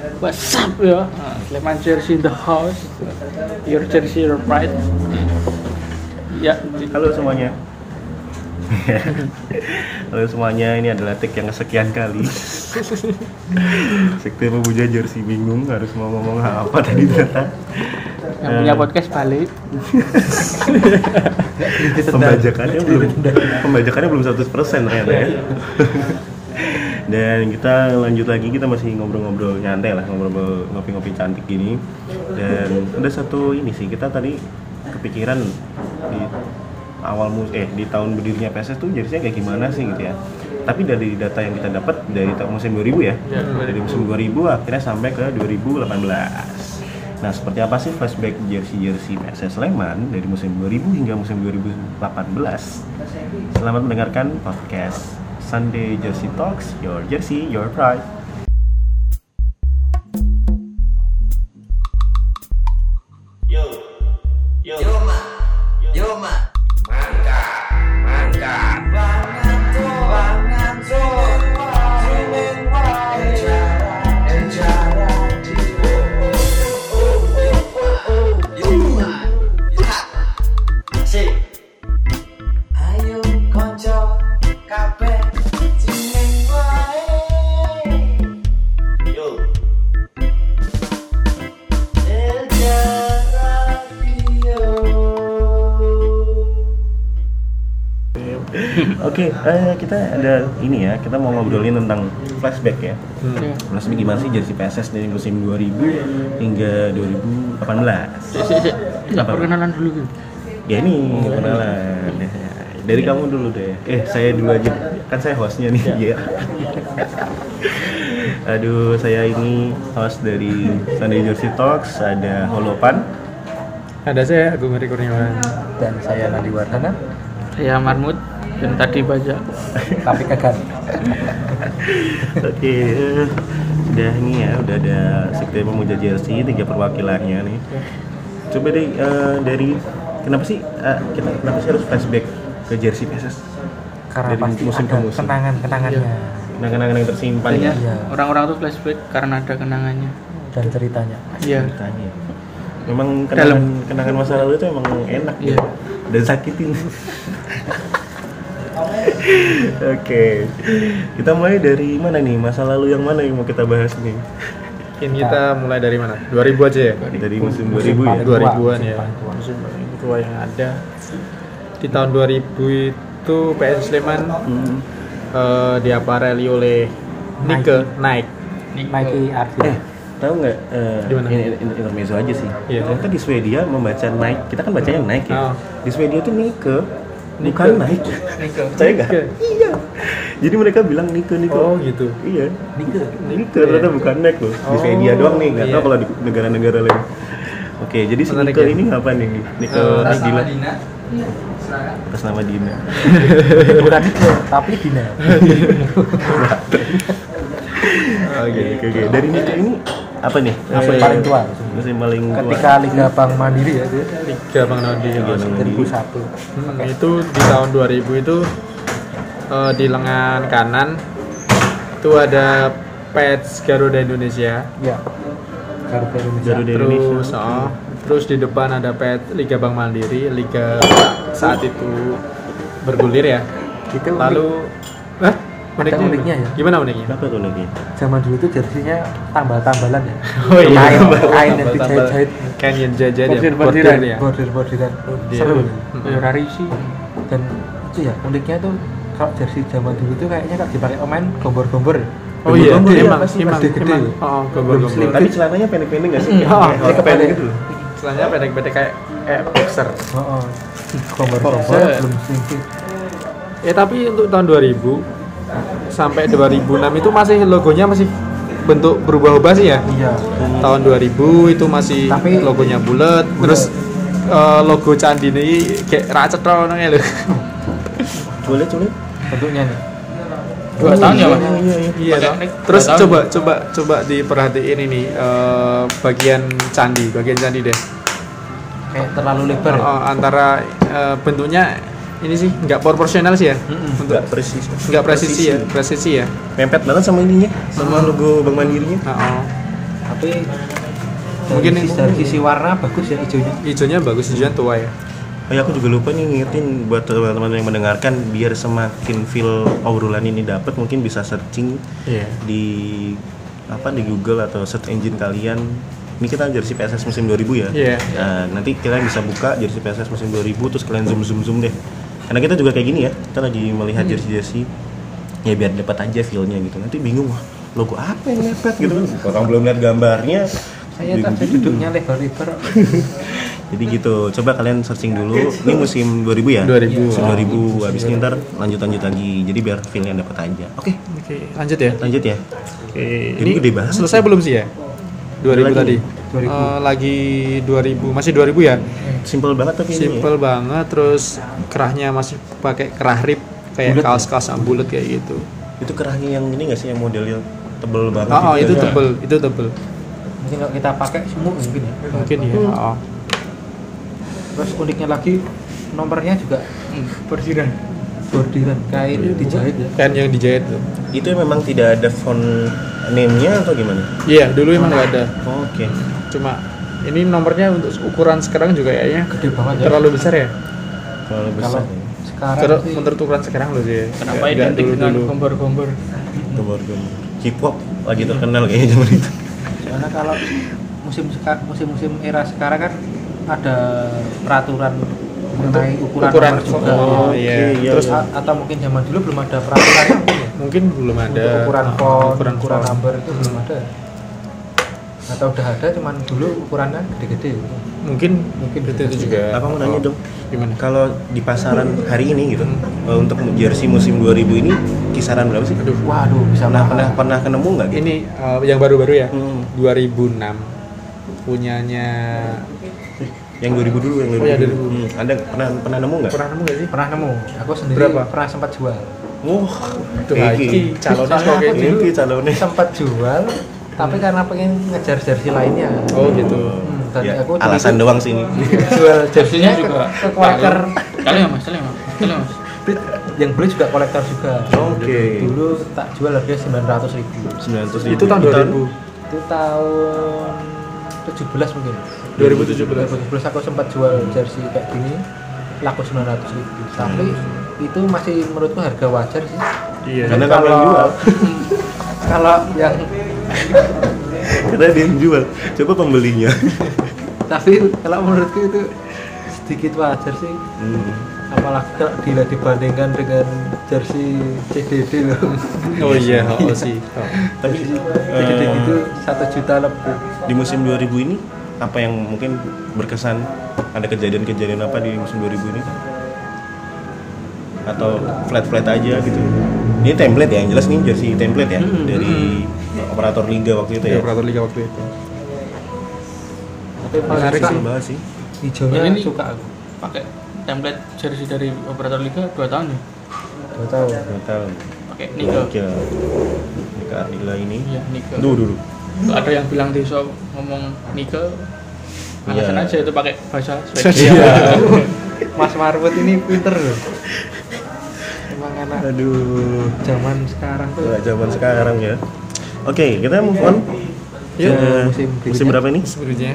What's up ya? Ah, Sleman Jersey in the house. Your jersey, your pride. Ya, Halo semuanya. Halo semuanya, ini adalah take yang kesekian kali. Sekte pemuja jersey bingung harus mau ngomong apa tadi ternyata. yang punya podcast balik. Pembajakannya belum pembajakannya belum 100% ternyata ya. Dan kita lanjut lagi, kita masih ngobrol-ngobrol nyantai lah, ngobrol ngopi-ngopi cantik gini. Dan ada satu ini sih, kita tadi kepikiran di awal mus eh di tahun berdirinya PSS tuh jersey kayak gimana sih gitu ya. Tapi dari data yang kita dapat dari tahun musim 2000 ya, Ya, dari musim 2000 akhirnya sampai ke 2018. Nah, seperti apa sih flashback jersey-jersey PSS Sleman dari musim 2000 hingga musim 2018? Selamat mendengarkan podcast Sunday Jersey Talks, Your Jersey, Your Pride. Kita ada ini ya, kita mau ngobrolin tentang flashback ya. Ya. Flashback gimana sih jersey PSS dari musim 2000 hingga 2018? Sik, sik, sik. Kita Apa? perkenalan dulu gitu. Ya ini kenalan. Dari kamu dulu deh. Eh, saya dulu aja. Kan saya hostnya nih. Iya. Aduh, saya ini host dari Sunday Jersey Talks. Ada Holopan. Ada saya Agung Heri Kurniawan. dan saya Nadi Wardana Saya Marmut dan tadi baca. tapi kagak Oke, udah ini ya, udah ada sekte pemuja jersey tiga perwakilannya nih. Coba deh eh, dari kenapa sih eh, kita kenapa sih harus flashback ke jersey PSS? karena Dari pasti musim ke ada musim. kenangan kenangannya Kenangan-kenangan yang tersimpan ya. Banyak Iya. orang-orang tuh flashback karena ada kenangannya. dan ceritanya Iya. Ceritanya. Memang Dalam. kenangan kenangan masa lalu itu emang enak Iya. ya. Dan sakitin. Oke, kita mulai dari mana nih? Masa lalu yang mana yang mau kita bahas nih? Mungkin kita mulai dari mana? 2000 aja ya? Dari musim 2000 musim ya. paling tua, 2000-an musim ya. Musim paling tua yang ada. Di tahun 2000 itu PS Sleman Hmm. diapareli oleh Nike, Nike. Nike Arvin Eh, tahu nggak? mana? ini ini intermezzo aja sih. Iya. Ternyata di Swedia membaca Nike, kita kan bacanya Nike ya. Oh. Di Swedia itu Nike, Nike. Bukan Nike. Nike. Percaya nggak? Iya. Jadi mereka bilang Nike, Nike. Oh gitu. Iya. Nike Nike ternyata bukan Nike loh. Di Oh, Swedia doang nih, nggak iya. tahu kalau di negara-negara lain. Oke, jadi si Nike ya. ini apa nih? Nike Eh, Dila. Atas nama Dina. bukan Nike tapi Dina Oke, oke, oke. Dari Nike ini apa nih? musim Eh, paling tua Musim paling tua. ketika Liga Bank Mandiri ya dia Liga Bang Nadi. Liga Bang Nadi. 2001 Hmm, itu di tahun 2000 itu eh, di lengan kanan itu ada patch Garuda Indonesia. ya Garuda Indonesia Garuda terus Indonesia. oh, terus di depan ada pet Liga Bank Mandiri Liga saat itu bergulir ya itu lalu eh uniknya, uniknya ya? gimana uniknya Apa tuh Nike? zaman dulu itu jersinya tambal-tambalan ya oh kain tambah- kain yang tambah- dijahit-jahit kain yang jahit ya Bordir-bordiran. bordir ya bordir-bordiran Dia- seru. Ya, Rari sih. dan itu ya uniknya tuh kalau jersey zaman dulu tuh kayaknya kalau dipakai pemain gombor-gombor oh iya Gombor-gombor ya, emang pasti emang gede-gede. emang oh gombor-gombor Belum Tapi celananya pendek-pendek nggak sih? Oh, pendek kependek. gitu. setelahnya pendek-pendek kayak kayak boxer Oh, oh. gombor-gombor Gombor. belum eh tapi untuk tahun 2000 sampai 2006 itu masih logonya masih bentuk berubah-ubah sih ya iya tahun 2000 itu masih Tapi- logonya bulat terus eh, logo candi ini kayak racet tau nangnya lho Boleh, boleh. bentuknya nih Dua tahun ya, Mas? Iya, iya, iya. iya terus tahun. coba coba coba diperhatiin ini eh, bagian candi bagian candi deh kayak terlalu lebar ya Eh, antara eh, bentuknya ini sih nggak proporsional sih ya untuk Nggak presisi. nggak presisi ya presisi ya Mepet banget sama ininya, sama logo Bank Mandirinya. Nah, oh. Tapi Mungkin dari sisi warna bagus ya hijaunya. Hijaunya bagus, hijaunya tua ya. Oh ya aku juga lupa nih ngingetin buat teman-teman yang mendengarkan biar semakin feel obrolan ini dapat mungkin bisa searching Iya. di apa di Google atau search engine kalian. Ini kita jersey PSS musim 2000 ya. Iya. Nah, nanti kalian bisa buka jersey PSS musim 2000 terus kalian zoom zoom zoom deh. Karena kita juga kayak gini ya. Kita lagi melihat Hmm. jersey-jersey ya biar dapat aja feel-nya gitu. Nanti bingung wah logo apa yang lepet gitu kan. Orang belum lihat gambarnya. Saya tadi duduknya lebar-lebar. Jadi gitu, coba kalian searching dulu. Ini musim 2000 ya? 2000. Musim 2000. Habis ini ntar lanjut-lanjut lagi. Jadi biar feel-nya dapat aja. Oke, Oke, lanjut ya. lanjut ya. Oke, Ini ini gede banget selesai belum sih ya? 2000 Lagi. tadi. 2000. Eh, lagi 2000, masih 2000 ya? Simple banget tapi ini. Simple banget terus kerahnya masih pakai kerah rib kayak Bulet ya? kaos-kaos yang bulat kayak gitu. Ya. Itu kerahnya yang ini nggak sih yang modelnya tebel banget Oh, oh, itu ya? tebel, itu tebel. Mungkin kalau kita pakai semua mungkin ya. Mungkin ya. Oh. Terus uniknya lagi nomornya juga bordiran. Bordiran kain dijahit ya. Kan yang dijahit tuh. Itu memang tidak ada font name-nya atau gimana? Iya, dulu emang nggak ada. Oke. Cuma ini nomornya untuk ukuran sekarang juga kayaknya Gede banget ya. terlalu besar ya. Kalau Kalau besar ya. sekarang Terus sih menurut ukuran sekarang loh sih. Kenapa nggak identik dengan dulu-dulu. gambar-gambar? Gambar-gambar. Hip hop lagi terkenal kayaknya zaman itu. soalnya kalau musim musim-musim era sekarang kan ada peraturan mengenai ukuran, ukuran nomor juga. oh, Oke, iya. iya, Terus A- atau mungkin zaman dulu belum ada peraturannya mungkin ya. mungkin belum ada Untuk ukuran font, ukuran ukuran, number itu belum ada. Atau udah ada cuman dulu ukurannya gede-gede. Mungkin Mungkin itu, itu juga. Apa mau nanya Oh, dong? Gimana? Kalau di pasaran hari ini gitu, eh, untuk jersey musim 2000 ini kisaran berapa sih? Aduh, Waduh, bisa Pernah pernah pernah ketemu nggak gitu? ini uh, yang baru-baru ya. Hmm. 2006 punyanya Yang 2000 dulu, yang 2000. Oh, ya, 2000. Hmm, Anda pernah pernah nemu nggak? pernah nemu gak sih? Pernah nemu. Aku sendiri Berapa? pernah sempat jual. Wah, Itu kayak lagi calonnya. Mimpi calonnya. Sempat jual, tapi karena pengen ngejar jersey lainnya. Oh gitu. Hmm, dan Ya, aku alasan doang sih ini. jual jerseynya ke, juga ke kolektor. Kali ya mas, kali ya mas, kali mas. Yang beli juga kolektor juga. Oke. Dulu tak jual harganya 900 ribu. 900 Itu tahun 2000. Itu tahun 17 mungkin. 2017. 2017 aku sempat jual jersey kayak gini laku 900 ribu. Tapi itu masih menurutku harga wajar sih. Iya. Karena Kalau- kamu yang jual. Kalau yang Karena dia yang jual. Coba pembelinya. tapi kalau menurutku itu sedikit wajar sih. Hmm. Apalagi kalau bila dibandingkan dengan jersey CDD loh. Oh iya, oh sih. Oh. Tapi CDD eh, itu satu juta lebih. di musim 2000 ini apa yang mungkin berkesan ada kejadian-kejadian apa di musim 2000 ini atau flat-flat aja gitu ini template ya yang jelas nih jersey template ya Hmm, dari operator liga waktu itu Ya, ya operator liga waktu itu. Tapi paling Menarik banget sih hijaunya Ini- suka aku. Pakai template jersey dari operator liga 2 tahun ya. Gak tahu. Gak tahu Pakai Nike. Gokil. Nika Ardila ini Iya duh, duh. Nggak ada yang bilang di shop ngomong Nike. Alasan Iya. aja itu pakai bahasa Iya. Swedia. Mas Marwut ini pinter loh. Emang anak aduh zaman sekarang tuh. Zaman sekarang ya oke kita move on Yuk. Ke musim musim berapa ini Sebelumnya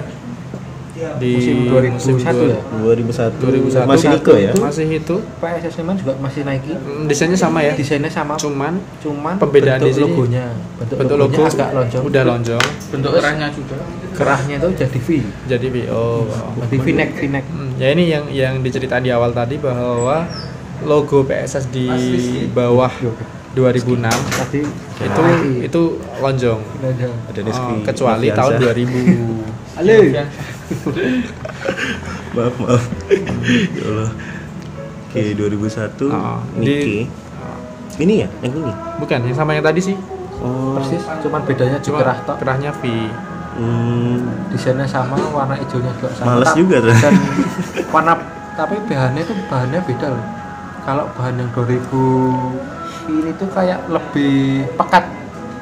di Musim 2001 ya? 2001 2001 masih Nike ya Masih itu. PSS Sleman juga masih Nike. Hmm, Desainnya sama ya. Desainnya sama, Cuman cuman Pembedaan bentuk di sini, logonya, bentuk, bentuk logonya logo agak lonjong. udah lonjong. Bentuk kerahnya juga. Kerahnya itu jadi V. Jadi V. Oh. Jadi V-neck, V-neck. Hmm, ya ini yang yang diceritain di awal tadi bahwa logo PSS di bawah 2006 Tadi itu itu lonjong. lonjong. ada Oh, kecuali Noviansa. tahun 2000. Halo. maaf maaf ya Allah oke 2001 Oh, Nike di- ini ya yang ini Bukan, yang sama yang tadi sih. oh Persis, cuman bedanya Cuma kerah tok. kerahnya V. hmm, Desainnya sama, warna hijaunya juga sama. Males juga tuh. Dan warna tapi bahannya itu bahannya beda loh. Kalau bahan yang 2000 ini tuh kayak lebih pekat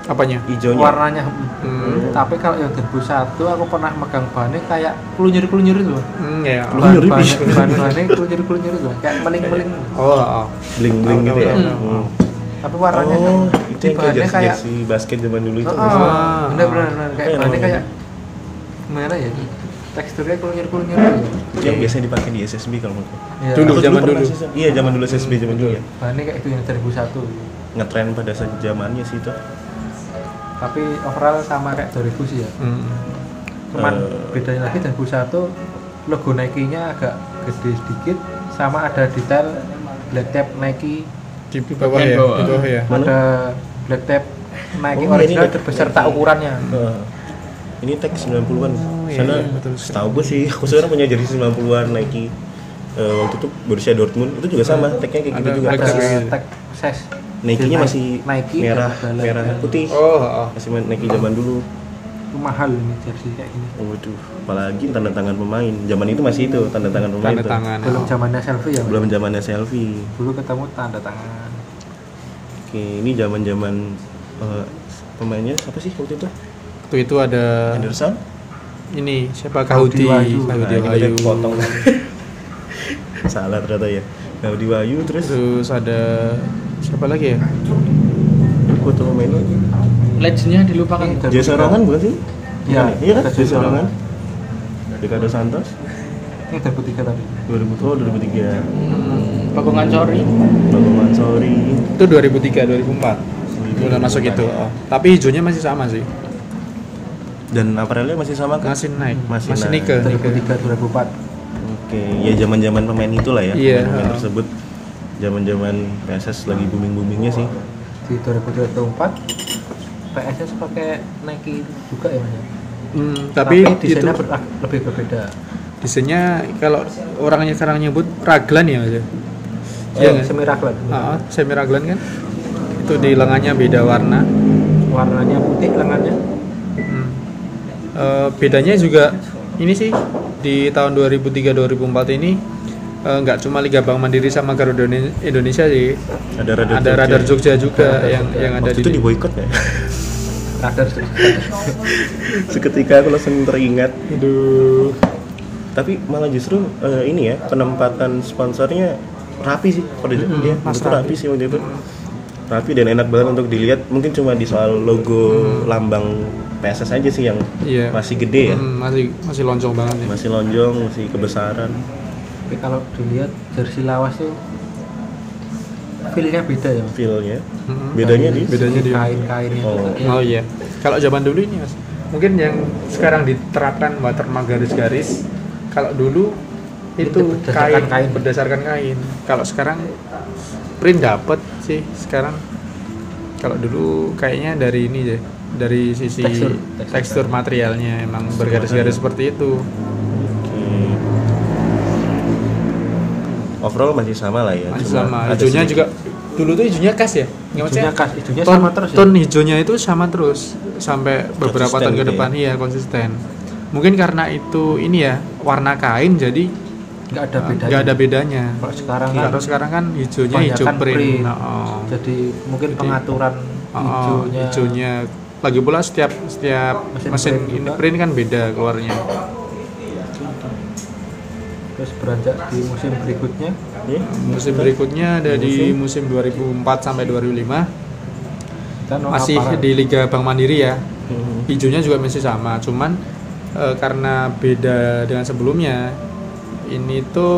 Apanya? hijaunya warnanya. Hmm. Tapi kalau yang 2001 aku pernah megang bahannya kayak kelunyur-kelunyur itu loh. Hmm, ya. Kelunyur. Bahan, bisa. bahan, bahan bahannya kelunyur-kelunyur itu loh, kayak meling-meling. Oh, oh. bling bling gitu ya. Hmm. Tapi warnanya oh kan itu yang kayak bahannya jersey, kayak jersey basket zaman dulu itu Oh, sih? Ah. bener bener bener. kayak Iya, bahannya namanya. kayak gimana ya teksturnya kulinyir kulinyir ya yang biasanya dipakai di SSB kalau menurutku Ya, Dulu, zaman dulu. sih, iya zaman dulu SSB zaman dulu ya bahannya kayak itu yang 2001 ngetren pada saat zamannya sih itu tapi overall sama kayak 2000 sih ya Hmm. cuman Eh. bedanya lagi 2001 logo Nike nya agak gede sedikit sama ada detail black tape Nike di bawah ya, bawah. di bawah ya. Mana? ada black tape Nike Oh, original terbesar tak ukurannya Nah, ini tag 90-an. Iya, Sana iya, betul. setahu gue sih, aku sekarang punya jersey 90-an Nike. Eh, waktu itu Borussia Dortmund itu juga sama, tagnya kayak gitu Ada juga. gitu. tag ses Nike-nya Nike- masih Nike merah, merah putih. Oh, oh. Masih main Nike zaman dulu. itu mahal ini jersey kayak gini Waduh, apalagi tanda tangan pemain. Zaman itu masih itu tanda tangan pemain. tanda tangan. belum zamannya selfie ya? Belum zamannya selfie. dulu ketemu tanda tangan Oke, ini zaman-zaman eh, pemainnya siapa sih waktu itu? Waktu itu ada Anderson? Ini siapa Kahudi Kahudi, Wahyu. Kahudi Nah, ini Wahyu. potong. Salah ternyata ya. Gaudi Wahyu terus Terus ada siapa lagi ya? Aku tuh pemainnya. Legendnya dilupakan. Ini Jaya Sorangan bukan sih? Iya, iya kan? Jaya Jaya Sorangan. Sorangan. Ricardo Santos ini 2003 tadi 2000 oh 2003. Hmm, Pakungan Cori. Bang Mansori. Itu 2003, 2004. Udah masuk itu. Oh. Tapi hijaunya masih sama sih. Dan aparelnya masih sama kan? Masih naik. Masih Masih, naik. nickel. 2003 2004 Oke, ya zaman-zaman pemain itulah ya. Iya, Pemain-pemain heeh. tersebut. Zaman-zaman PSS lagi booming-boomingnya sih. di 2003 2004 PSS pakai Nike juga ya Mas? Hmm, tapi, itu desainnya ber- ah, lebih berbeda desainnya kalau orangnya sekarang nyebut raglan ya Mas. ya? Iya oh, nggak? semi raglan Ah, semi raglan kan? Itu di lengannya beda warna. warnanya putih lengannya. Eh, bedanya juga ini sih di tahun 2003-2004 ini eh, nggak cuma Liga Bank Mandiri sama Garuda Indonesia sih, Ada radar ada Radar Jogja juga Radar yang Jogja. yang ada Waktu di itu diboikot ya. radar Seketika aku langsung teringat. Aduh. Tapi malah justru eh, ini ya penempatan sponsornya rapi sih pada Mm-mm, dia. Rapi. rapi sih waktu itu. Rapi dan enak banget untuk dilihat. Mungkin cuma di soal logo lambang PSS aja sih yang Iya. masih gede ya. Hmm, masih masih loncong banget ya. Masih lonjong, masih kebesaran. tapi kalau dilihat jersey lawas tuh feelnya beda ya. Feel-nya. Mm-mm. Bedanya di Bedanya di- kain-kainnya Oh. Oh iya. Kalau zaman dulu ini mas, mungkin yang sekarang diterapkan watermark garis-garis. Kalau dulu itu Itu berdasarkan kain, kain. berdasarkan kain. Kalau sekarang print dapet sih sekarang. Kalau dulu kayaknya dari ini deh, dari sisi Tekstur. tekstur, Tekstur. materialnya emang bergaris-garis seperti itu. Hmm. Overall masih sama lah ya. Masih sama. Hijaunya juga dulu tuh hijaunya khas ya. Nggak maksudnya hijaunya khas hijaunya ton, sama terus ya ton hijaunya itu sama terus sampai beberapa Konsisten tahun ke gitu depan ya? iya konsisten. Mungkin karena itu ini ya warna kain jadi nggak ada bedanya nggak ada bedanya. kalau sekarang kan Kalau sekarang kan hijaunya hijau print. print. Oh. jadi mungkin Jadi, pengaturan Oh, oh, hijaunya hijaunya lagi pula setiap setiap Mesin mesin, print ini juga. print kan beda keluarnya. terus beranjak di musim berikutnya Iya. Musim berikutnya ada di musim 2004 sampai 2005 kita no masih aparat. di Liga Bank Mandiri ya. Hmm. hijaunya juga masih sama cuman eh, karena beda dengan sebelumnya ini tuh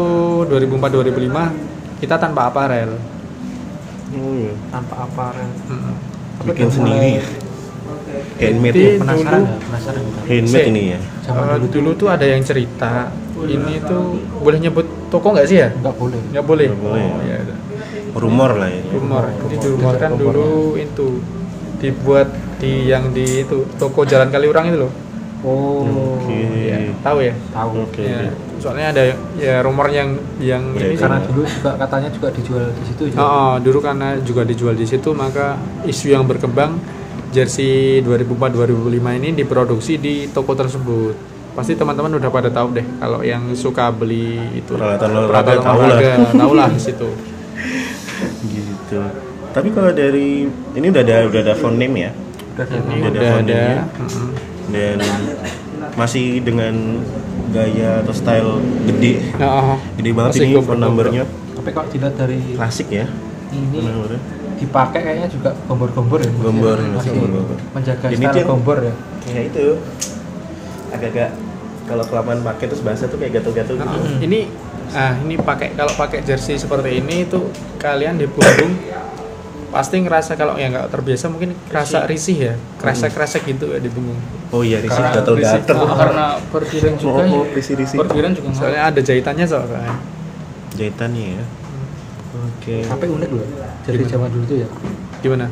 2004-2005 kita tanpa aparel Oh, iya. tanpa aparel. Tapi Bikin sendiri mulai ya. Handmade ya. penasaran dulu- penasaran? Handmade Se- ini ya. Zaman Eh, dulu dulu tuh ada yang cerita ini tuh boleh nyebut toko nggak sih ya nggak boleh nggak boleh Nggak boleh. oh, ya udah. Rumor lah ya. rumor ini Rumor. Rumor. dulu itu dibuat di yang di itu toko Jalan Kaliurang itu loh oh Oke. ya, tahu ya tahu Oke. Ya, oke. Soalnya ada ya rumor yang yang Iya, ini sih karena dulu juga katanya juga dijual di situ juga. Oh, oh, dulu karena juga dijual di situ maka isu yang berkembang jersey 2004-2005 ini diproduksi di toko tersebut. Pasti teman-teman udah pada tahu deh kalau yang suka beli itu Peralatan olahraga tahu lah. tahu lah di situ. Gitu. Tapi kalau dari ini udah ada udah ada phone name ya udah ada Ini Udah ada udah ada. foundingnya. mm-mm. dan masih dengan gaya atau style gede. Oh, Gede banget Masih ini phone numbernya. tapi kalau dilihat dari Klasik ya. ini dipakai kayaknya juga gombor-gombor ya Mas? Gombor, masih gombor-gombor. menjaga Ini style dia- gombor ya Ya itu. agak-agak kalau kelamaan pakai terus basah tuh kayak gatel-gatel gitu. Nah, ini ah ini pakai kalau pakai jersey seperti ini itu kalian di punggung pasti ngerasa kalau yang nggak terbiasa mungkin kerasa risih ya kerasa kerasa gitu ya di punggung Oh iya, risih Karena gatel-gatel. Oh, karena bordiran juga Oh, oh, risih-risih. Bordiran juga soalnya ada jahitannya soalnya Jahitannya ya. Oke. Tapi unik loh. Jadi Gimana? zaman dulu tuh ya. gimana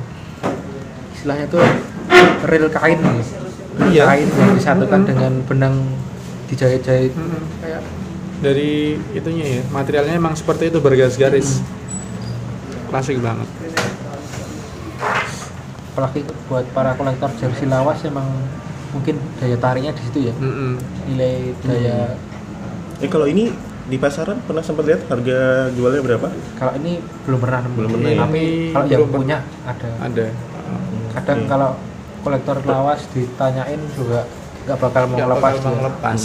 Istilahnya tuh real kain nih. Iya. Kain yang disatukan dengan benang dijahit-jahit. Mm-mm. Kayak dari itunya ya materialnya emang seperti itu bergaris-garis klasik banget apalagi buat para kolektor jersey lawas emang mungkin daya tariknya di situ ya. Mm-mm. Nilai daya Eh kalau ini di pasaran pernah sempat lihat harga jualnya berapa? kalau ini belum pernah. Belum pernah ya? Tapi kalau yang punya ada. ada Kadang Oke. kalau kolektor lawas ditanyain juga nggak bakal mau lepas bakal dia. mau lepas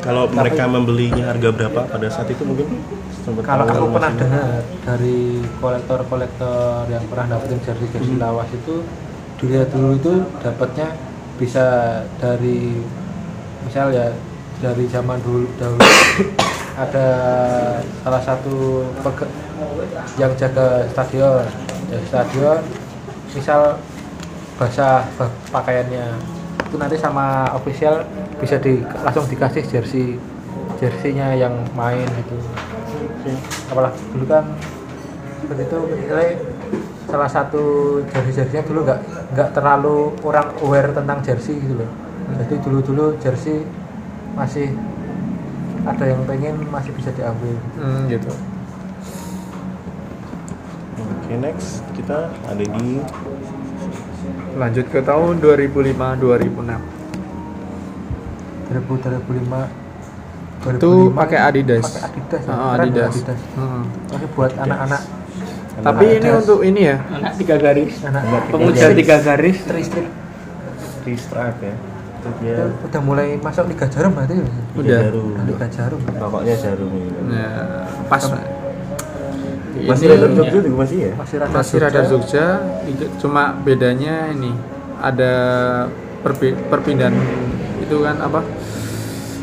Kalau mereka membelinya harga berapa pada saat itu mungkin sempat Kalau aku pernah dengar dari kolektor-kolektor yang pernah dapetin jersey jersey Hmm. lawas itu dilihat dulu itu dapatnya bisa dari misal ya dari zaman dulu dahulu. Ada salah satu pege- yang jaga stadion. Jaga stadion misal basah ba- pakaiannya. Itu nanti sama official bisa di langsung dikasih jersey jersinya yang main gitu apalagi dulu kan seperti itu misalnya salah satu jersey-jerseynya dulu nggak nggak terlalu orang aware tentang jersey gitu loh. Jadi dulu-dulu jersey masih ada yang pengen masih bisa diambil. Hmm, gitu. Oke next kita ada di lanjut ke tahun 2005 2006 2000 2005 itu pakai Adidas pakai Adidas ya. Ah, ya Adidas, Adidas. Hmm. Tapi buat anak-anak tapi ini Adidas. untuk ini ya Anak tiga garis. anak Pemuda tiga garis. Tri-strip Restrap ya. Itu dia udah mulai masuk Liga Jarum berarti ya? Liga Udah. Jarum. Liga Jarum Pokoknya jarum ini. Nah, pas Masih ini ada Jogja juga masih ya? masih rada masih radar Jogja cuma bedanya ini ada perpi- perpindahan itu kan apa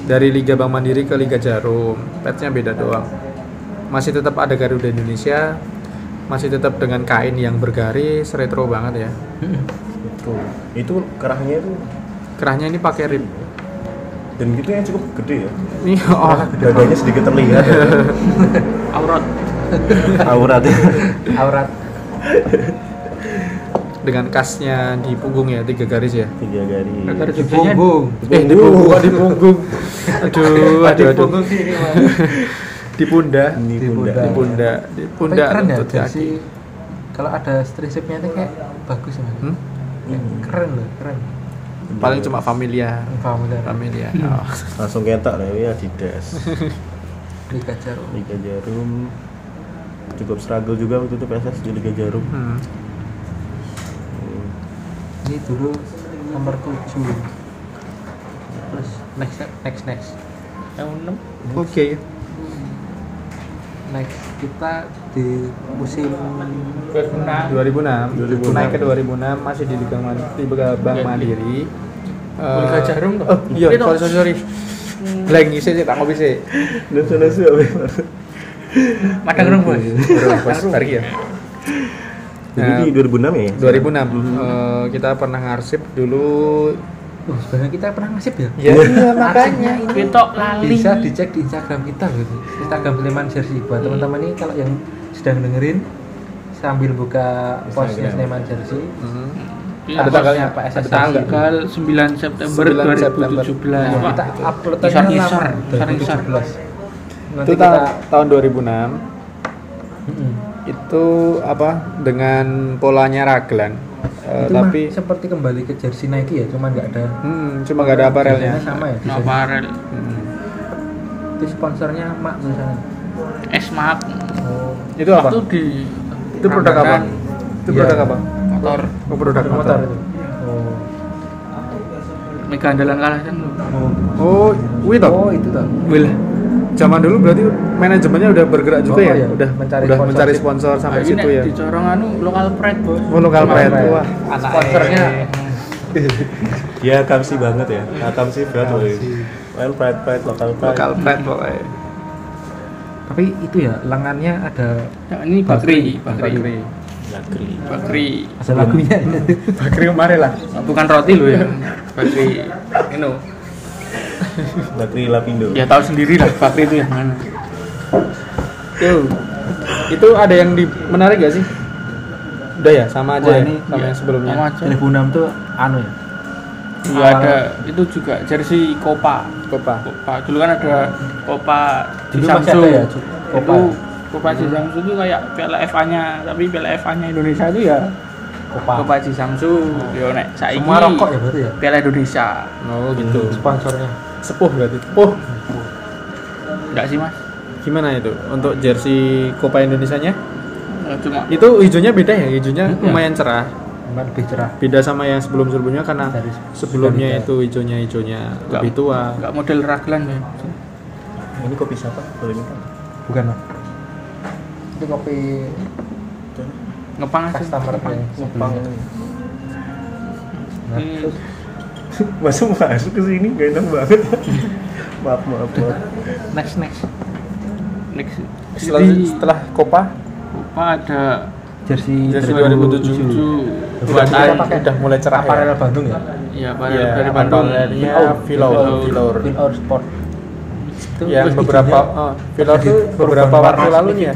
dari Liga Bank Mandiri ke Liga Jarum petnya beda doang masih tetap ada Garuda Indonesia masih tetap dengan kain yang bergaris retro banget ya Itu. Itu kerahnya itu kerahnya ini pakai rib dan gitu yang cukup gede ya. ini oh Dadanya sedikit terlihat. ya. Aurat. Aurat. aurat dengan kasnya di punggung ya tiga garis ya Tiga garis. Agar di punggung eh di punggung di punggung aduh aduh aduh punggung sih ini Mas. di pundak Di pundak. di pundak di Tapi pundak keren ya jersey kalau ada stripnya itu kayak bagus ya Mas. Hmm? Kayak keren loh keren paling cuma familia familiar familia oh. Langsung ketok lah ya Adidas. Liga Jarum Liga Jarum cukup struggle juga waktu itu PSS di Liga Jarum. Hmm. Hmm. Ini dulu nomor 7 terus next next next Yang enam. oke next kita di musim 2006. 2006 2006. naik ke 2006 masih di Liga di Liga Bank Iya. Mandiri Liga Eh, Jarum toh? oh iya Itu. sorry sorry sorry blank ngisi sih tak ngopi sih Nasu-nasu apa ya? Madang bos. Baru pas tarik ya Jadi di 2006 ya? 2006 eh, kita pernah ngarsip dulu oh, sebenarnya kita pernah ngasih ya ya iya makanya ini Ketok lali. bisa dicek di Instagram kita gitu Instagram Sleman Jersey buat teman-teman ini kalau yang sedang dengerin sambil buka postnya. Sleman Jersey Hmm. Iya, ada tanggalnya Pak ada tanggal Tanggal 9 September 9 September. 2017. Nah, kita upload isar isar. 2017 nanti itu kita ta- tahun 2006 Mm-mm. Itu apa? Dengan polanya raglan. Eh, itu tapi mah seperti kembali ke jersey Nike ya cuman nggak ada hmm, cuma nggak ada aparelnya. Sama ya? No apparel. Hmm. itu sponsornya mak tulisannya Es Mark. oh. Itu apa? Itu di itu produk apa? Itu Iya. produk apa? Motor. Oh, produk motor, motor. itu. Oh Mega andalan kalah kan lu. oh. Wih toh oh itu tuh. Zaman dulu berarti manajemennya udah bergerak juga Oh, ya iya. udah Mencari udah sponsorship. mencari sponsor sampai Nah, situ ini ya Di corong anu lokal pride bos. oh lokal pride pride. wah anak Sponsornya Dia kamsi banget ya. Nah, kamsi banget loh. Well, pride pride lokal pride. lokal brand pokoknya Tapi itu ya lengannya ada Nah, ini bakri bakri Bakri. Bakri. bakri ada lagunya. Bakri kemarin lah. bukan roti lo ya bakri ini Bakri Lapindo. ya tahu sendiri lah bakri itu yang mana Tuh. Itu ada yang di menarik gak sih? Udah ya, sama aja Wah, ya, ini sama ya, yang sebelumnya. sama aja 2006 tuh anu ya. Iya ada itu juga jersey Copa Copa. Copa dulu kan ada Copa Dulu masih ada ya, Copa itu? Copa Jiangsu itu kayak Piala FA nya tapi Piala FA nya Indonesia itu ya Copa. Copa Jiangsu yo nek saiki Semua rokok ya berarti ya. Piala Indonesia Oh gitu. Sponsornya. Sepuh berarti. Sepuh. enggak sih mas Gimana itu untuk jersey Copa Indonesianya? Eh, cuma Itu hijaunya beda ya, hijaunya Hmm. lumayan cerah. Lebih cerah. Beda sama yang sebelum-sebelumnya karena Dari sebelumnya Sudah itu hijaunya hijaunya Nggak- lebih tua. enggak model raglan ya Ini kopi siapa? Boleh minta? Bukan, Mas. Itu kopi ngepang aja customer yang Ngepang. Nah, terus? Masuk masuk ke sini? Gak enak banget. maaf maaf maaf. next next. Next. Setelah, Jadi, setelah Copa? Copa ada jersey, jersey 2007 Bukan buat kita Ai- udah mulai cerah ya. aparel Bandung ya? Ya pada Iya, dari Bandung. Vilor, Vilor. Win Our Sport. Itu Yang beberapa oh, ada tuh beberapa waktu lalu ya.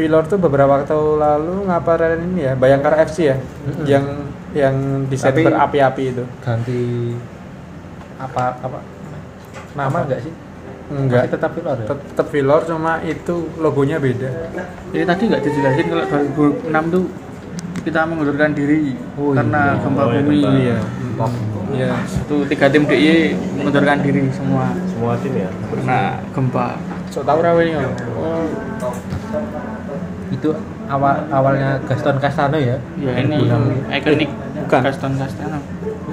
Vilor tuh beberapa waktu lalu ngapain ini ya, Bayangkara FC ya, Mm-mm. yang yang desain berapi-api itu. ganti apa apa nama Apa? enggak sih Enggak, Masih tetap Vilor ya tetap Vilor cuma itu logonya beda. Jadi tadi nggak dijelasin kalau 2006 tuh kita mengundurkan diri Oh, karena iya. gempa Oh, iya, bumi. gempa. Iya. Iya. Itu tiga tim DIY mengundurkan diri semua Semua tim ya. karena gempa. So tahu rawe ini? Oh, itu awal awalnya Gaston Castano ya Ya ini 2006. ikonik Bukan. Gaston Castano.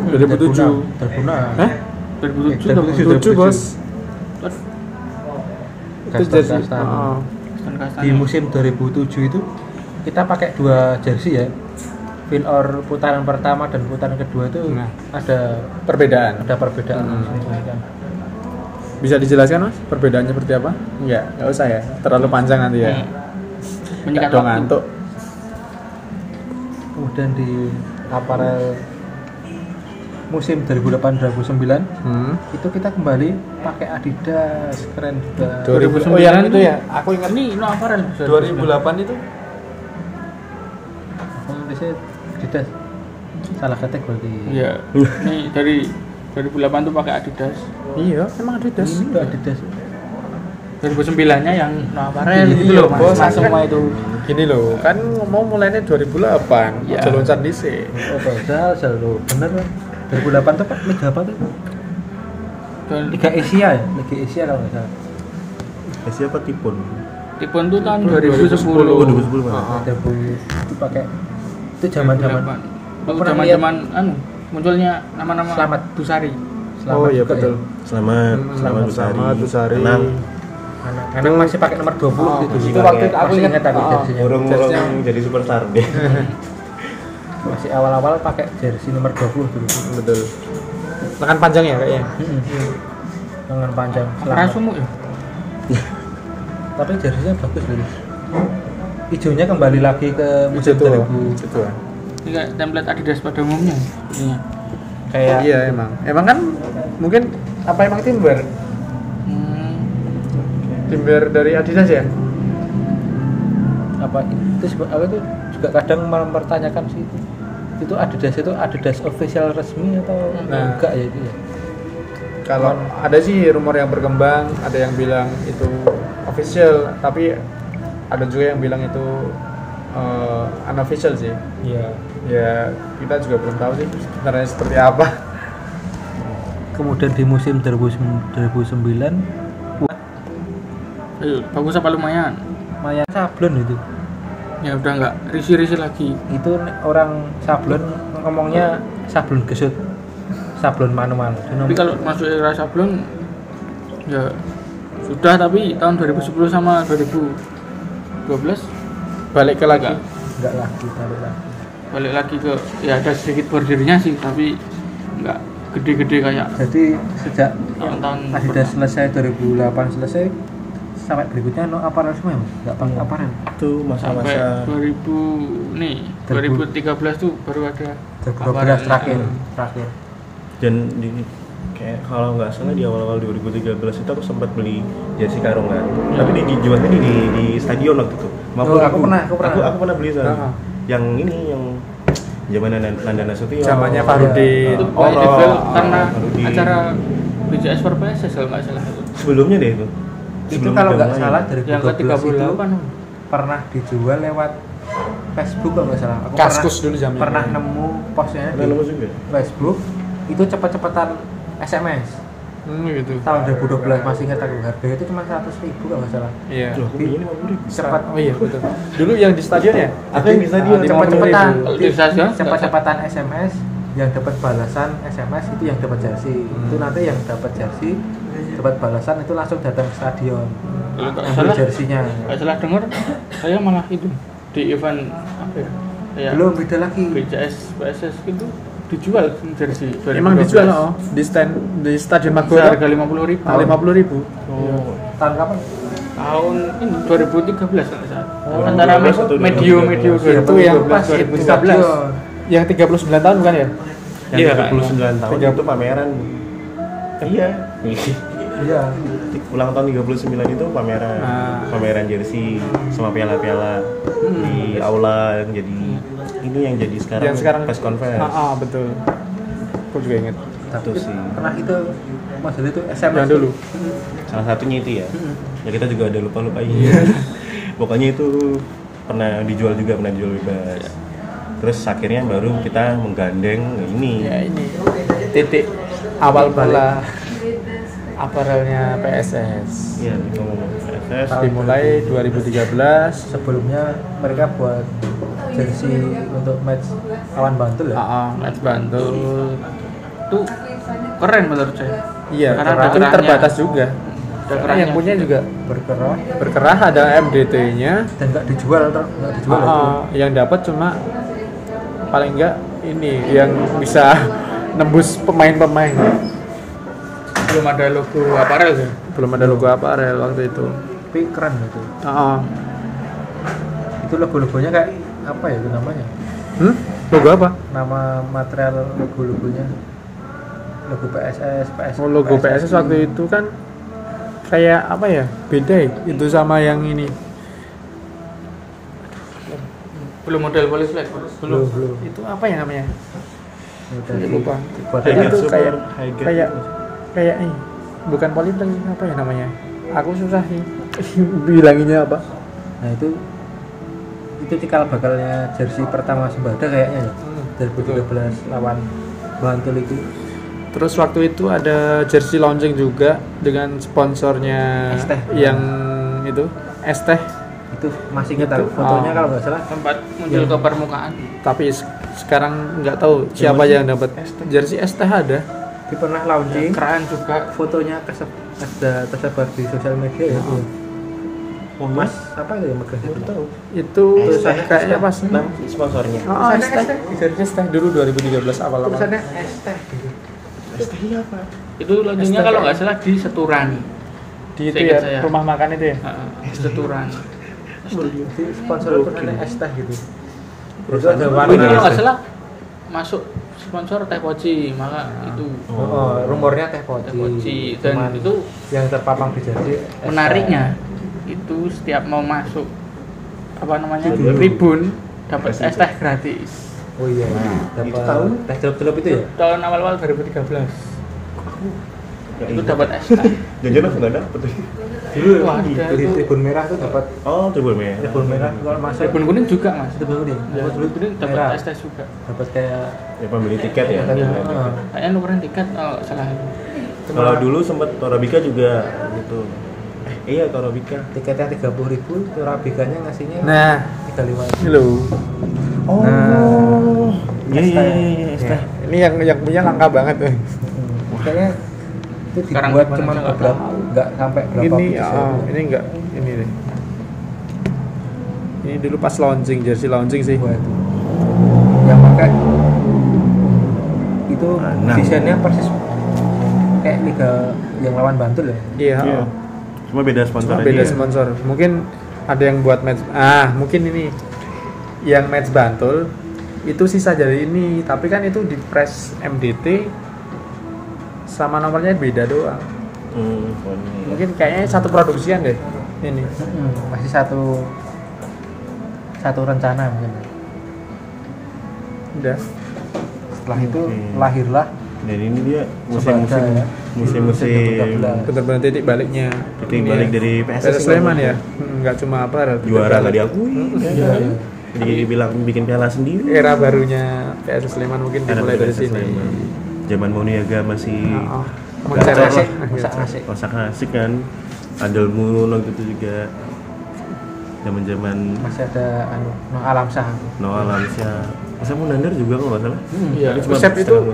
2007. 2006 Hah? 2007 2007. 7 bos. Itu Gaston jersey. Castano. Oh. Gaston Castano. di musim 2007 itu kita pakai dua jersey ya Vilor putaran pertama dan putaran kedua itu Nah. ada Perbedaan. ada perbedaan Hmm. Bisa dijelaskan mas? Perbedaannya seperti apa? Enggak, nggak usah ya. Terlalu panjang nanti ya. Hmm menyikat waktu. Ngantuk kemudian di aparel musim 2008-2009 hmm. itu kita kembali pakai Adidas keren juga 2009 oh, ya, itu ya? Aku ingat ini no aparel. 2008 itu? Aku Adidas. Salah kategori. Iya. Ini dari 2008 itu pakai Adidas. Iya. Emang Adidas? Itu Adidas. 2009 nya yang kemarin, iya. gitu loh mas, oh, semua itu. Gini loh kan mau mulainya 2008 ya. jalur loncat DC oh padahal jalur bener 2008 tuh pak liga apa tuh? Liga Asia ya? Liga Asia kalau nggak salah. Asia apa Tipun? Tipun tuh tahun 2010 2010 pak. Itu pakai itu zaman zaman itu zaman zaman anu munculnya nama-nama Selamat. Busari. Selamat oh iya ya? betul ya. Selamat. Selamat, Selamat Busari. Selamat Busari anak anak masih pakai nomor 20 Oh, gitu itu sih waktu itu aku Masih ingat. aku Oh. jersinya Urung-urung Jersey-nya. jadi superstar deh. masih awal-awal pakai jersey nomor 20 dulu betul lengan panjang ya kayaknya Mm-mm. lengan panjang selamat. sumuk ya? tapi jerseynya bagus dulu hijaunya kembali lagi ke musim itu 2000 itu ya. Ini kayak template Adidas pada umumnya. Sepertinya. kayak iya emang emang kan mungkin apa emang timber Hmm, timber dari Adidas ya? Apa? Itu aku tuh juga kadang mempertanyakan sih itu. Itu Adidas itu Adidas official resmi atau Nah. enggak ya itu ya? Kalau ada sih rumor yang berkembang ada yang bilang itu official tapi ada juga yang bilang itu uh, unofficial sih. Iya. Ya kita juga belum tahu sih sebenarnya seperti apa. Kemudian di musim 2009 eh, bagus apa lumayan? lumayan sablon itu Ya udah nggak risi-risi lagi. itu orang sablon ngomongnya sablon gesut sablon manual Tapi kalau masuk era sablon ya sudah tapi tahun 2010 sama 2012 balik ke lagi enggak enggak lagi balik lagi balik lagi ke ya ada sedikit bordirnya sih tapi nggak gede-gede kayak jadi sejak yang tahun Adidas pertama. selesai 2008 selesai sampai berikutnya no aparel semua ya mas? Nggak pakai aparel itu sampai masa-masa 2000 nih 2013 tuh baru ada 2012 aparel. terakhir. Terakhir. Dan di kayak kalau nggak salah di awal-awal 2013 itu aku sempat beli jersey karung kan. Tapi di dijualnya di, di di stadion waktu itu. Oh, aku pernah, aku pernah. aku, aku pernah. beli sana Ah. yang ini yang zaman Nanda Nasution Zamannya itu Farudin. Oh, oh, karena acara BJS for PSS kalau nggak salah. Itu sebelumnya deh itu itu Sebelum kalau nggak salah yang ke 2012 itu 38 pernah dijual lewat Facebook kalau nggak salah. Aku Kaskus pernah, dulu zamannya. pernah nemu postnya Pernah di Facebook. Itu cepet-cepetan SMS Hmm, gitu. tahun 2012 masih ingat aku. Harganya itu cuma 100 ribu kalau nggak salah. Iya. Loh, aku belinya lima puluh ribu. Cepat. Oh iya betul. Dulu yang di stadion ya? Aku yang di stadion, Ah, cepet-cepetan. 50.000. Kalau di stasiun, cepet-cepetan SMS yang dapat balasan SMS itu yang dapat jersey. Itu nanti yang dapat jersey dapat balasan itu langsung datang ke stadion. Nggak ambil jersinya. nggak salah dengar saya malah itu di event apa ya? Belum beda lagi. BJS PSS itu dijual jersey Emang dijual oh di stand di Stadion Maguwo. harga lima puluh ribu. Lima puluh ribu. oh. Tahun kapan? Tahun ini 2013 kalau nggak salah. Oh, antara 2012 atau medio 2013. medio Itu yang 2012 pas itu 2013 stadion Yang 39 tahun bukan ya? yang Iya, 39 tahun itu pameran iya. Iya. Ulang tahun 39 itu pameran. Ah. pameran jersey sama piala-piala. Di aula yang jadi ini yang jadi sekarang, yang sekarang press conference. Ah, ah, betul. Aku juga inget. Itu sih. pernah itu model itu SMS Yang dulu. salah satunya itu ya. Ya kita juga ada lupa lupa Iya. pokoknya itu pernah dijual juga pernah dijual bebas. Terus akhirnya baru kita menggandeng ini. Ya ini. Titik awal bala aparelnya PSS. Iya, PSS Dimulai 2013. sebelumnya mereka buat jersey untuk match lawan Bantul ya Ah, ah. Match Bantul itu keren menurut saya Iya, Karena itu terbatas juga. Ada Karena kerahnya yang punya juga berkerah berkerah ada MDT-nya. dan nggak dijual atau nggak dijual ah. yang dapat cuma paling enggak ini yang bisa nembus pemain-pemain. belum ada logo aparel ya Belum ada logo aparel waktu itu. tapi keren itu Ah, ah. itu logo-logonya kayak apa ya itu namanya Hmm? Logo apa? nama material logo-logonya logo PSS PS Oh, logo PSS waktu itu kan kayak apa ya? Beda ya? Itu sama yang ini. belum model polyflex belum belum Itu apa ya namanya? Udah Saya di- lupa. Jadi High itu kayak High Gap. kayak kayak ini bukan polyblank apa ya namanya? Aku susah sih bilanginnya apa. nah itu itu cikal bakalnya jersey pertama Sembada kayaknya ya Hmm, 2013 lawan Bantul itu Terus waktu itu ada jersey launching juga dengan sponsornya Es teh. yang itu es teh. Itu masih ingat Itu, aku fotonya oh. kalau nggak salah. Sempat muncul Iya. ke permukaan. Tapi se- sekarang nggak tahu siapa yang dapat. Jersey es teh ada. dia pernah launching. Keren juga. Fotonya kesep, ada tersebar di sosial media ya Oh. oh mas apa itu yang megang? Itu tahu. Itu Tulisannya kayaknya pas sponsornya. Oh, es teh. Jersey teh. Dulu 2013 awal-awal. tulisannya es teh. Gitu apa? Itu launchingnya kalau nggak salah di Seturan Di itu ya, rumah makan itu ya. Heeh, Seturan di sponsor tulisannya es teh gitu. Terus ada? Oh, ini kalau warna nggak salah. Masuk sponsor teh poci maka itu oh, rumornya teh teh poci. Poci dan Cuman itu yang terpapang di teh. menariknya itu setiap mau masuk apa namanya Tribun. tribun dapat es teh gratis. Oh iya itu dapat tahun? teh celup-celup itu ya? Tahun awal-awal 2013 Ya, itu ingat. dapat teh. Jajan aku nggak dapet? Dulu Wah, di, itu. tribun merah tuh dapat. Oh tribun merah. Tribun merah. Kalau masuk tribun kuning juga mas. Tribun kuning. Ya, tribun kuning dapat teh juga. Dapat kayak ya pembeli tiket ya. Iya. Kayaknya nukerin tiket oh salah. Kalau dulu sempet Torabika juga gitu. Eh iya Torabika. Tiketnya tiga puluh ribu Torabikanya ngasihnya Nah, tiga lima ini loh. oh. Iya iya iya iya es teh. Ini yang yang punya langka banget eh. kayaknya itu Sekarang dibuat cuma saya nggak sampai berapa Ini ya. ah, ini enggak ini deh. Ini dulu pas launching jersey launching sih. Wah, itu. kayak itu Enam. desainnya persis kayak liga yang lawan Bantul ya Iya. Iya. Cuma beda sponsor Cuma aja beda ya. sponsor. Mungkin ada yang buat match. Ah, mungkin ini yang match Bantul itu sisa dari ini, tapi kan itu di press MDT sama nomornya beda doang. Hmm. Mungkin kayaknya satu produksian deh ini. Mm-mm, masih satu satu rencana mungkin Udah. setelah itu Oke. lahirlah Dan ini dia musim-musim ya. musim-musim Musim Bener-bener titik baliknya. titik Ini balik ya. dari PSS Sleman ya. Hmm, Nggak cuma apa juara nggak diakui ya Iya, kan? iya. dibilang bikin piala sendiri Era barunya PSS Sleman mungkin dimulai dari sini. Zaman Moniaga masih Oh, ada. lah. Masa asik kosak asik kan Adel Mulun waktu itu juga zaman zaman masih ada anu no alam sah Noah Lansia masa Munandar juga kok nggak salah Iya, cuma Usep itu. Oh,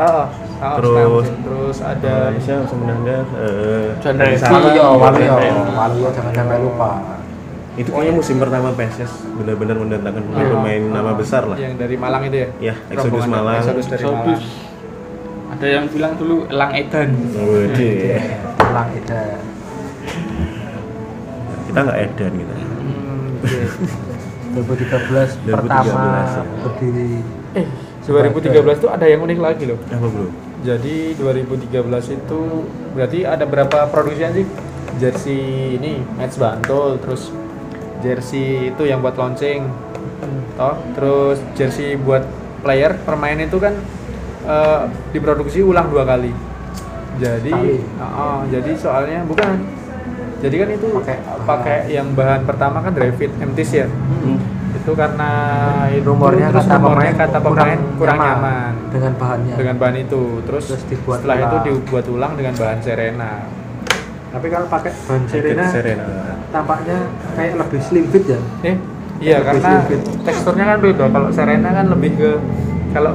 oh, Terus- terus ada Lansia masa Munandar eh, John dari Revy. sana. Waluyo Waluyo Keren. Waluyo jangan sampai lupa itu kayaknya musim pertama PSS benar-benar mendatangkan pemain-pemain nama besar lah yang dari Malang itu ya. ya Exodus Malang Exodus dari Malang. Ada yang bilang dulu Elang Edan. Waduh. pulang itu kita nggak edan gitu Hmm, iya. 2013 pertama 2013, ya. berdiri Eh, 2013 itu ada yang unik lagi loh. apa bro Jadi 2013 itu berarti ada berapa produksian sih? Jersey ini match Bantul, terus jersey itu yang buat launching, toh, terus jersey buat player permain itu kan eh, diproduksi ulang dua kali. Jadi, Sekali. oh, jadi soalnya bukan. Jadi kan itu Pakai- pakai yang bahan pertama kan Revit MTs ya. Itu karena itu rumornya terus kata rumornya pemain kata pemain kurang nyaman dengan bahannya dengan bahan itu terus, Terus dibuat setelah itu ulang. dibuat ulang dengan bahan serena tapi kalau pakai bahan serena, Serena tampaknya kayak lebih slim fit ya eh iya karena teksturnya kan beda kalau serena kan lebih ke kalau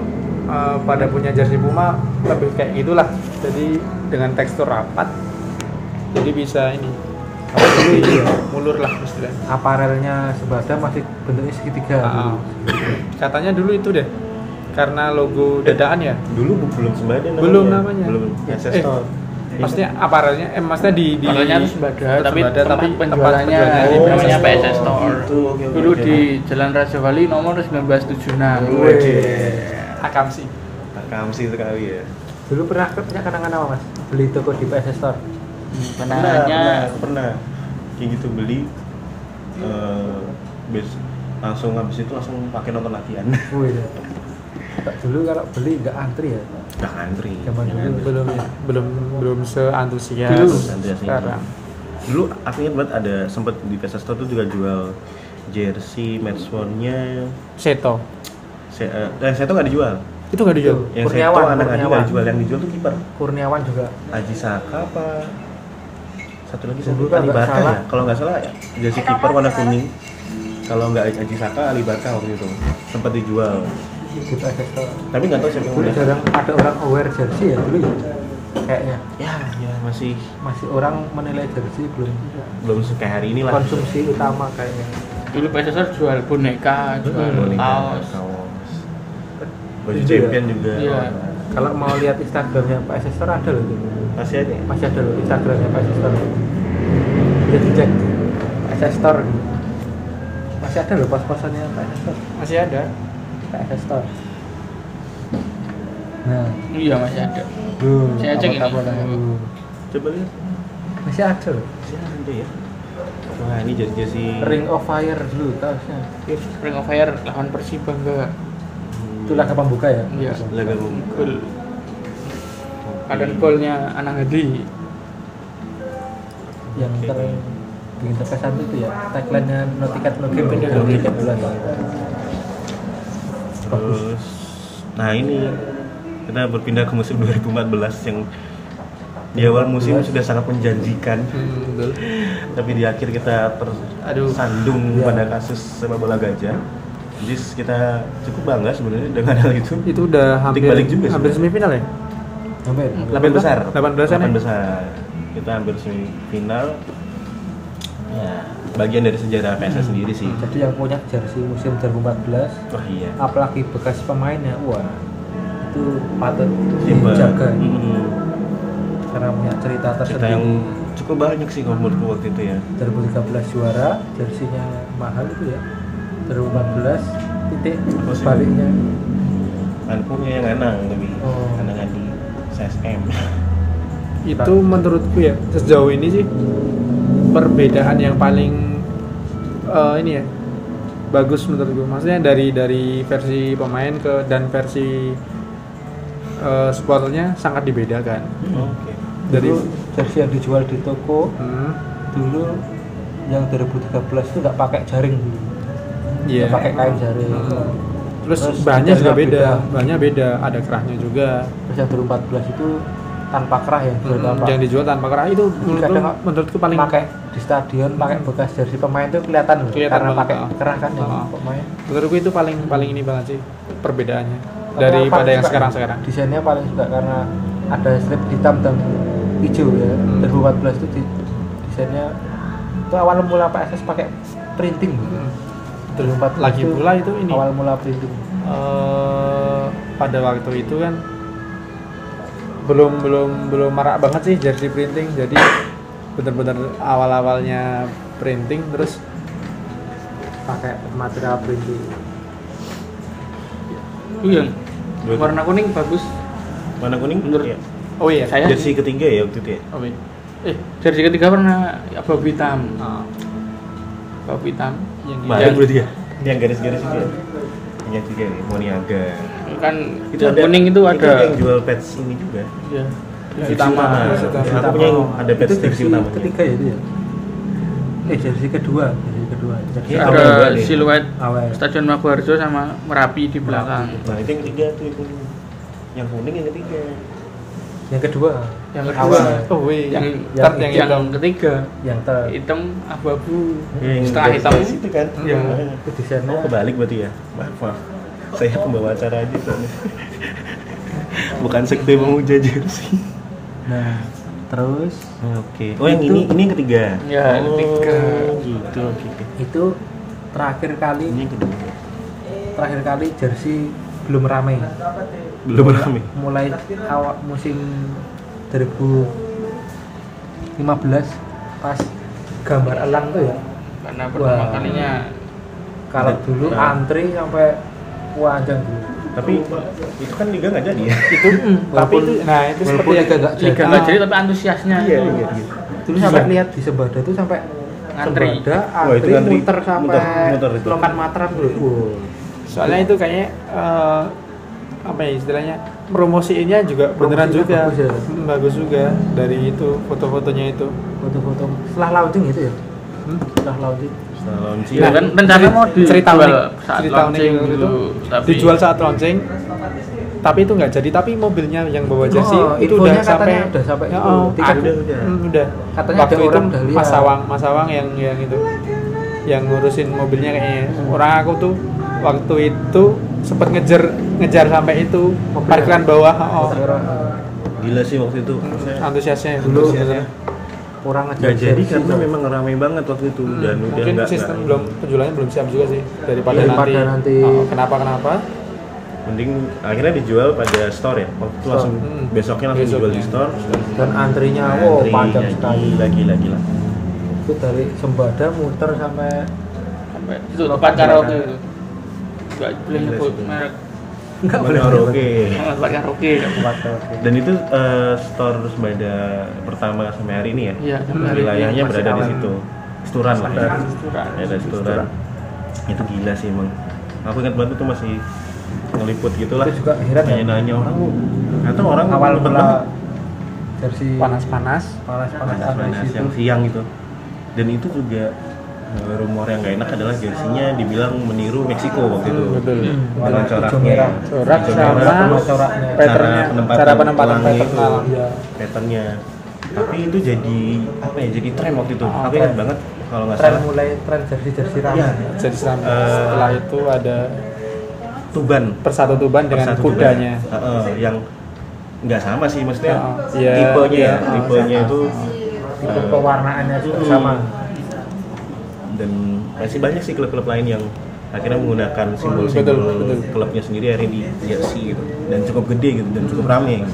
eh, pada punya jersey puma lebih kayak gitulah jadi dengan tekstur rapat jadi bisa ini apa dulu ya mulur lah istilahnya aparelnya sebada masih bentuknya segitiga Ah, katanya dulu itu deh karena logo dadaan ya dulu bu- belum sembadan Belum namanya. belum Eh, ancestor maksudnya aparelnya eh maksudnya di di Aparelnya Sembada, tapi Sembada, tempat tempat penjualannya penjualannya di di namanya PSS Store. Oke, oke, Dulu oke. di Jalan Raja Wali nomor 1976. Wih. Akam sih Kamsi sekali ya. Dulu pernah punya kenangan apa mas? Beli toko di PS Store? Pernah Kenangannya pernah, pernah. Kayak gitu beli eh bes langsung habis itu langsung pakai nonton latihan. Wih, ya. dulu kalau beli nggak antri ya? Udah ngantri Zaman dulu ngantri. belum ya? Belum belum seantusias Dulu. Sekarang. Dulu aku ingat banget ada sempet di PS Store tuh juga jual jersey match nya Seto Se eh, eh, saya tuh nggak dijual? Itu nggak dijual. Yang saya Kurniawan, tuh anak Kurniawan. nggak dijual. Yang dijual tuh kiper. Kurniawan juga. Aji Saka apa? Satu lagi Dulu satu Ali nggak Barca salah. ya? Kalau nggak salah ya. Jersey kiper warna kuning. Kalau nggak Aji Saka Ali Barca waktu itu. Sempat dijual. Tapi nggak tahu siapa yang udah jarang ada orang aware jersey ya dulu ya kayaknya. Ya ya masih masih orang menilai jersey belum belum kayak hari ini lah konsumsi utama kayaknya. Dulu PSS Store jual boneka, jual Boneka, kaos. Baju Iya. champion juga. Iya. kalau mau lihat Instagramnya PS Store ada loh tuh. masih ada? Masih ada loh Instagramnya PS Store bisa dicek. PS Store masih ada loh pos-posannya PS Store masih ada? PS Store nah. Iya masih ada. tuh Saya cek ini. Tuh. coba lihat. Masih ada loh. Masih ada ya. Wah ini jersey jersey Ring of Fire dulu tausnya Ring of Fire lawan Persiba enggak? Itu laga pembuka ya Iya. laga Gol. Ada golnya Anang Hadi. yang ter bikin terkesan itu ya tagline-nya no ticket no game no bulan Terus, nah ini kita berpindah ke musim 2014 yang di awal musim sudah sangat menjanjikan, Hmm, betul. tapi di akhir kita Aduh. tersandung Iya. pada kasus sepak bola gajah. Jadi kita cukup bangga sebenarnya dengan hal itu. itu udah hampir balik juga hampir sebenarnya. semifinal ya sampai Delapan besar. 18 -an ya? Delapan besar. Kita hampir semifinal. ya bagian dari sejarah PSS sendiri sih Jadi yang punya jersey musim 2014 wah iya apalagi bekas pemainnya wah itu patut Simba. dijaga Mm-mm. karena punya cerita cerita tersendiri yang cukup banyak sih kalau menurutku waktu itu ya 2013 juara jersinya mahal itu ya 2014 titik sih? baliknya. Kan punya yang anang lebih Oh. anangan di CSM itu menurutku ya sejauh ini sih perbedaan yang paling eh, ini ya bagus menurutku. Maksudnya dari dari versi pemain ke dan versi eh, supporternya sangat dibedakan. Oke. Dari dulu jersey yang dijual di toko hmm, dulu yang 2013 itu nggak pakai jaring dulu iya nggak pakai kain Hmm. terus, Terus bahannya juga beda beda. bahannya beda ada kerahnya juga terus yang 2014 itu tanpa kerah ya Hmm, tanpa yang dijual tanpa kerah itu menurutku, kadang menurutku paling pakai di stadion pakai bekas jersey pemain itu kelihatan Kelihatan karena pakai ah. kerah kan yang Ah. pemain menurutku itu paling paling ini banget sih perbedaannya Tapi daripada yang sekarang sekarang desainnya paling suka karena ada strip hitam dan hijau ya Hmm. 2014 itu di- desainnya itu awal mula PSS pakai printing Hmm. 2014 lagi itu pula itu ini. awal mula printing eh, pada waktu itu kan belum belum belum marak banget sih jersey printing. Jadi bener-bener awal-awalnya printing terus pakai material printing. Iya. Dua- Warna kuning bagus. mana kuning? Menurut- ya. oh iya. Saya? Jersey ketiga ya waktu itu ya? Oh, iya. Eh, jersey ketiga warna abu hitam. Ah, Abu hitam yang berarti ya yang garis-garis itu ya. Yang tiga ya Moniaga. Kan itu yang ada kuning itu ada yang jual pets ini juga. Ya Jersey utama. utama. Utama. aku punya yang ada pets itu jersey jersey utamanya ketiga ya itu ya? Eh jersey kedua jersey kedua. Iya, awal. kedua Ada siluet awal Stadion Maguwarjo sama Merapi di belakang. nah itu yang ketiga tuh yang kuning. Yang kuning yang ketiga. Yang kedua Yang awal kedua, oh wih yang yang, yang- yang, yang ketiga. Yang ter hitam abu-abu. Ya, yang setengah hitam. itu kan? Iya. itu desainnya oh kebalik berarti ya? Maaf maaf. Saya pembawa acara aja soalnya. Bukan sekte memuja jersey. Nah terus? Oke. Oh yang Itu- ini ini yang ketiga? Ya, yang oh, ketiga. gitu oke oke. Itu terakhir kali ini yang kedua terakhir kali jersey belum ramai belum rame. Mulai awal musim 2015 pas gambar elang tuh ya. Karena pertama Wah. kalinya kalau dulu Nah. antri sampai panjang dulu. Tapi itu kan liga nggak jadi ya? Itu tapi itu nah itu seperti liga nggak liga jadi. nggak jadi tapi antusiasnya. Iya itu iya iya. Dulu sampai lihat di Sembada tuh sampai Wah, itu antri ngantri. muter sampai Muter, muter itu. Lokan dulu. Soalnya itu kayaknya eh, apa ya istilahnya promosiinnya juga beneran juga bagus ya. Hmm, bagus juga dari itu foto-fotonya itu foto-foto setelah launching itu ya Hmm? setelah launching setelah launching Iya kan rencana mau cerita unik saat cerita unik launching itu, dulu, tapi dijual saat launching tapi itu nggak jadi tapi mobilnya yang bawa jersey Oh, itu udah sampai udah sampai ya, itu. oh, Tiket ada, udah. Hmm, udah Katanya waktu ada itu orang udah lihat. Mas Sawang Mas Sawang yang yang itu yang ngurusin mobilnya kayaknya orang aku tuh waktu itu sempat ngejar ngejar sampai itu Mobilnya. parkiran bawah oh, gila sih waktu itu Saya- antusiasnya Dulu Antusiasnya. kurang ngejar jadi karena memang ramai banget waktu itu Hmm, dan udah mungkin nggak sistem nggak- belum penjualannya belum siap juga sih daripada, Daripada nanti, nanti. oh, kenapa kenapa mending akhirnya dijual pada store ya waktu itu Store. langsung Hmm. besoknya langsung dijual di Besoknya. store dan antrinya wow Antri, panjang ya, sekali gila gila gila itu dari Sembada muter sampai sampai itu tempat karaoke itu nggak boleh nyebut merek. Nggak Mana karaoke. Karaoke. Tempat karaoke. dan itu eh, store Sembada pertama sampai hari ini ya? Iya, wilayahnya masih berada di situ. Seturan lah ya. Seturan. Ya, ada Seturan itu gila sih emang. Aku ingat banget tuh masih ngeliput gitu lah Itu juga heran ya. nanya-nanya orang atau orang awal mula jersey panas-panas. panas panas panas habis yang itu siang gitu. Dan itu juga rumor yang gak enak adalah jersinya dibilang meniru Meksiko waktu itu Hmm, betul. dengan Warna hijau coraknya. Corak sama coraknya. cara penempatan cara penempatan itu. Iya. patternnya tapi itu jadi apa ya jadi tren waktu itu Oh, aku ingat tren. banget kalau nggak tren salah mulai tren jersey jersey ramai Iya. jadi sampai Eh, setelah itu ada Tuban persatu tuban dengan Persatu kudanya Tuban. Heeh, yang nggak sama sih maksudnya Oh, iya, tipenya iya, ya oh, tipenya sama. itu itu eh, pewarnaannya juga Hmm. sama dan masih banyak sih klub-klub lain yang akhirnya menggunakan simbol-simbol Betul, betul. klubnya sendiri akhirnya di jersey gitu dan cukup gede gitu dan cukup rame gitu.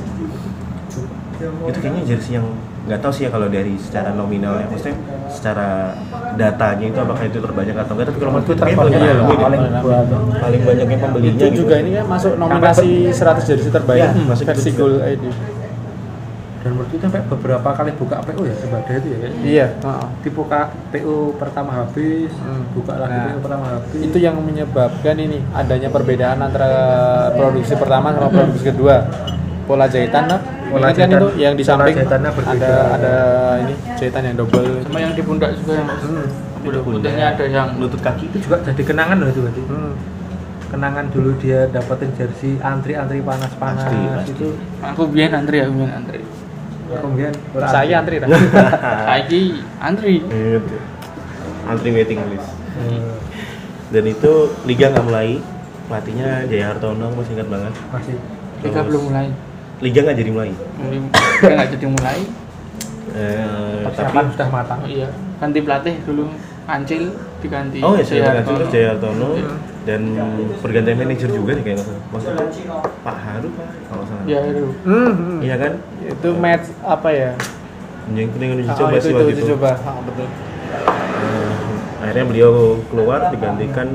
itu kayaknya jersey yang nggak tahu sih ya kalau dari secara nominalnya maksudnya secara datanya itu apakah itu terbanyak atau enggak tapi kalau menurutku kayaknya paling Iya, paling paling banyaknya pembelinya itu gitu. juga ini kan masuk nominasi 100 jersey terbaik Ya, masuk versi Gold. ID dan menurut itu sampai beberapa kali buka PO ya sebagai itu ya iya. heeh. dibuka PO pertama habis Hmm. buka lagi Nah, PO pertama habis. Itu yang menyebabkan ini adanya perbedaan antara produksi pertama sama produksi kedua. Pola jahitan lah Pola Ingat kan jahitan- itu yang di samping ada ada ini jahitan yang double. Sama yang di pundak juga yang hmm. pundak pundaknya ada yang lutut kaki itu juga jadi kenangan loh itu berarti. Hmm. kenangan dulu dia dapetin jersey antri-antri panas-panas Pasti, pasti. itu. Aku biar antri aku biar antri kemudian saya antri dah. Lagi antri. Gitu. antri waiting list. Hmm, dan itu liga nggak mulai. Pelatihnya Jaya Hartono masih ingat banget. Masih. Liga belum mulai. Liga nggak jadi mulai? Liga nggak jadi mulai. Eh, tapi sudah matang. Oh iya. Ganti pelatih dulu. Ancil diganti oh ya saya Jaya terus Hartono. Jaya Hartono. Iya. Dan pergantian manajer juga nih kayaknya. Maksudnya Pak Haru Pak kalau salah. Ya itu Hmm, hmm. iya kan? Itu match apa ya? Yang penting uji Ah, coba itu sih itu waktu uji itu. coba. Ah, betul. Eh, akhirnya beliau keluar digantikan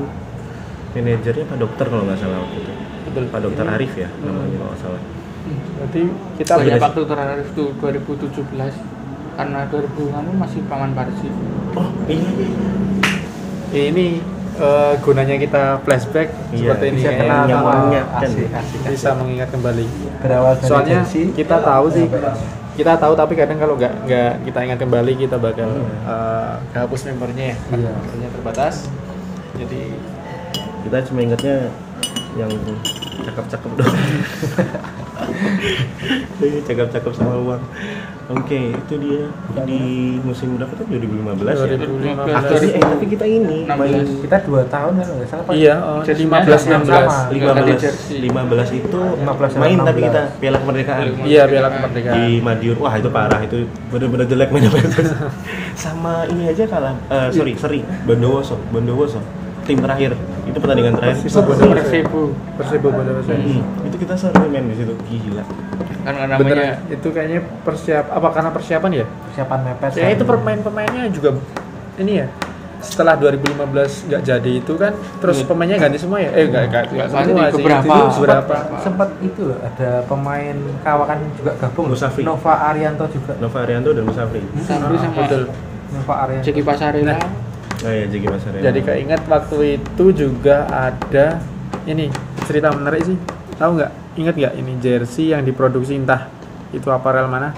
manajernya Pak Dokter kalau nggak salah waktu itu. Betul. Pak Dokter Arif ya namanya kalau nggak salah. Berarti kita banyak Iya. waktu terakhir itu 2017 karena 2000 kamu masih paman Parsi. Oh iya. Ini eh, gunanya kita flashback Iya, seperti ini. bisa ya, kenal sama mengingatkan. asik asik bisa mengingat kembali. Berawal dari soalnya kita tahu sih kita tahu tapi kadang kalau nggak nggak kita ingat kembali kita bakal eh, hapus membernya ya. Iya. membernya terbatas. Jadi kita cuma ingatnya yang cakep-cakep dong Iya, cakep-cakep sama uang. Oke itu dia. Di musim berapa tuh 2015 ya? 2015. Akhirnya, eh tapi kita ini 16. main kita dua tahun kan nggak salah Pak? iya oh, Jadi 15 yang 16 sama. 15 jersey. 15 itu 15 main sama tapi 16. kita piala kemerdekaan. Iya piala kemerdekaan. Di Madiun. Wah itu parah. Itu bener-bener jelek mainnya. Sama ini aja kalah. Eh, sorry seri. Bondowoso. Bondowoso. Tim terakhir itu pertandingan terakhir. Persibo Bondowoso. Persibo Persibo Bondowoso Hmm, itu kita sering main di situ. Gila. Kan bener namanya itu kayaknya persiap apa karena persiapan ya? Persiapan mepet ya itu pemain-pemainnya juga ini ya setelah 2015 nggak jadi itu kan terus Iya. pemainnya ganti semua ya? Eh nggak nggak semua sih. beberapa. Beberapa. sempat itu loh ada pemain kawakan juga gabung. Musafri. Nova Arianto juga. Nova Arianto dan Musafri Sabri sama betul. Nova Arianto. Jeki Pasarela. Nah. Oh iya Jeki Pasarela jadi keinget waktu itu juga ada ini cerita menarik sih. Tahu nggak? Ingat nggak ini jersey yang diproduksi entah itu aparel mana?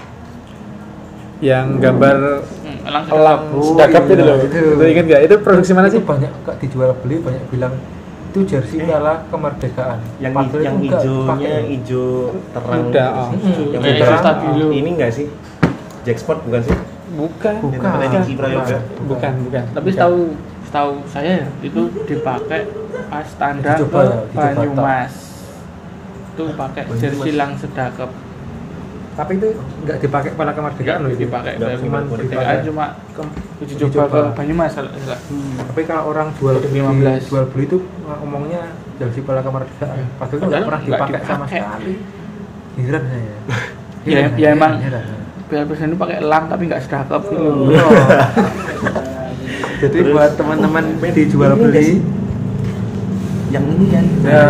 Yang gambar Hmm, elang elang Oh, sedakap iya, itu loh. Itu. itu ingat nggak? Itu produksi mana itu sih? banyak kok dijual beli banyak bilang itu jersey piala kemerdekaan. Yang Padahal yang hijaunya hijau terang Muda, gitu oh. Hmm, yang terang. Stabilo. ini enggak sih? Jackspot bukan sih bukan. Bukan. Diki Prayoga. bukan. bukan tapi setahu setahu saya ya, itu dipakai pas tanda ke ya, Banyumas. itu pakai jersey lang sedakep. Tapi itu nggak dipakai piala kemerdekaan loh itu. Dipakai cuma cuma kemerdekaan. cuma ke uji coba ke. Banyumas kalau enggak tapi kalau orang jual beli 15. jual beli itu ngomongnya jersey piala kemerdekaan. Padahal itu nggak pernah dipakai sama sekali. Heran saya. Ya, Heran, ya emang. heran. Piala Presiden itu pakai elang tapi nggak sedakep gitu Oh. Jadi Terus- buat teman-teman Ini nggak beli yang ini kan Ya.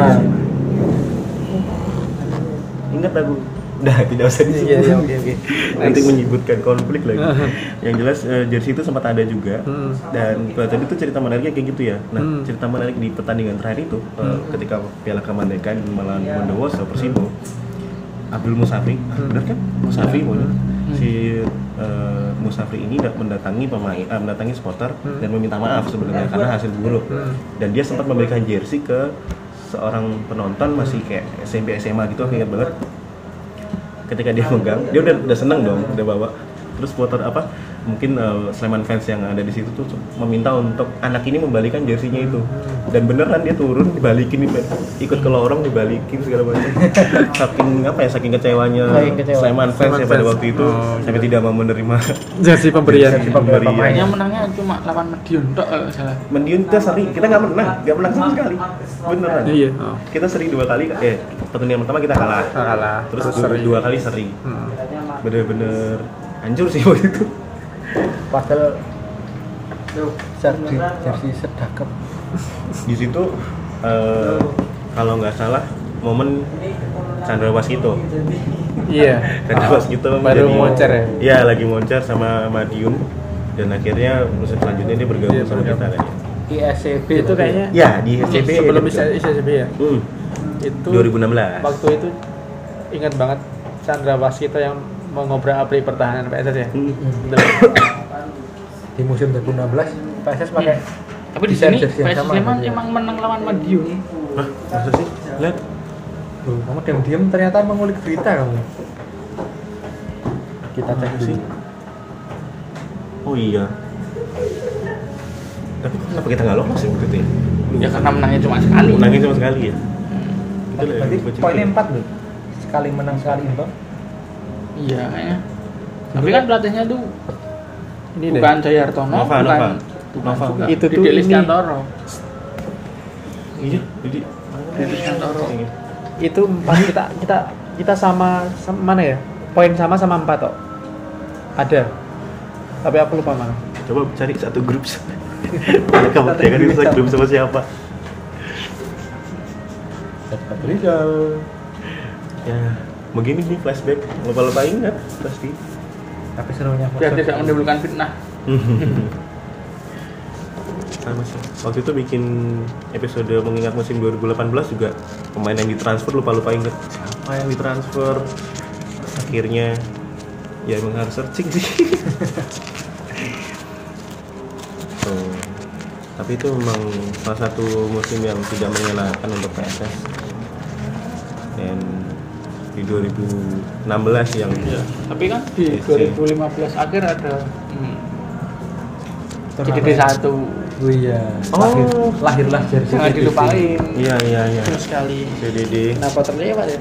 ingat aku Udah, tidak usah disebut. Iya, iya, oke, oke. Nanti menyebutkan konflik lagi. yang jelas eh, jersey itu sempat ada juga. Hmm. Dan tadi itu cerita menariknya kayak gitu ya. Nah, Hmm. cerita menarik di pertandingan terakhir itu eh, ketika Piala Kemerdekaan melawan Bondowoso Persibo. Abdul Musafri, ah, Hmm. benar kan? Musafri pokoknya. Hmm. Si eh, Musafri ini dat- mendatangi pemain, eh, mendatangi supporter Hmm. dan meminta maaf sebenarnya karena hasil buruk. Hmm. Dan dia sempat memberikan jersey ke seorang penonton masih kayak SMP SMA gitu, aku ingat banget ketika dia megang dia udah udah seneng dong udah bawa terus foto apa mungkin eh, Sleman fans yang ada di situ tuh meminta untuk anak ini membalikan jersinya itu dan beneran dia turun dibalikin ikut ke lorong dibalikin segala macam saking apa ya saking kecewanya kecewa. Sleman fans Sleman ya pada fans. waktu itu Oh, sampai tidak mau menerima Jersey pemberian. Jersey pemberian. pemain. Yang menangnya cuma lawan Medion tok kalau salah. Mendiun kita seri kita nggak menang nggak menang sama sekali beneran Iya. Oh. kita seri dua kali eh pertandingan pertama kita kalah Kalah. terus, Terus dua, seri. dua kali seri Hmm. bener-bener hancur sih waktu itu Padahal jersey jersey sedakep. di situ eh, kalau nggak salah momen Chandra Waskito Iya. Chandra Oh, Waskito Baru menjadi- moncer ya. Iya lagi moncer sama Madiun dan akhirnya musim selanjutnya dia bergabung Iya, sama kita kan ya. ISCB Itu kayaknya Ya di SCB sebelum bisa. ISCB ya. Hmm, Itu 2016 waktu itu ingat banget Chandra Waskito yang mau ngobrol abri pertahanan PSS ya. Hmm. Di musim 2016 PSS pakai Tapi di sini jersey yang PS sama, Sleman ya. emang menang lawan Madiun. Hah, masa sih? Lihat. Loh, kamu diam-diam ternyata mengulik berita kamu. Kita cek Masa sih? dulu. Oh iya. Tapi kenapa kita nggak lolos ya waktu itu ya? Ya karena menangnya cuma sekali. Menangin sama sekali ya. Yang Berarti poinnya 4 loh. Sekali menang sekali imbang. Iya kayaknya. Tapi kan pelatihnya tuh Ini deh. bukan Jayartono, Nova, bukan Nova. bukan Nova. juga. Itu tuh Didik ini. Listiantoro. Iya, jadi Didik Listiantoro. Itu empat kita kita kita sama, sama mana ya? Poin sama sama empat toh. Ada. Tapi aku lupa mana. Coba cari satu grup. Mereka bertiga kan bisa grup sama siapa? Rizal. Ya, begini nih flashback. Lupa-lupa ingat pasti. Tapi serunya Biar tidak menimbulkan fitnah. Sama sih. Waktu itu bikin episode mengingat musim 2018 juga pemain yang ditransfer lupa-lupa inget siapa yang ditransfer. Akhirnya ya emang harus searching sih. Tuh. Tapi itu memang salah satu musim yang tidak menyenangkan untuk PSS. Di 2016 yang Iya. Tapi kan di Iya sih. 2015 akhir ada hmm. CDD 1 Oh iya. Oh. Lahir, lahirlah jersey. jangan dilupain. Iya iya iya. Terus sekali. CDD Kenapa terlewat ya?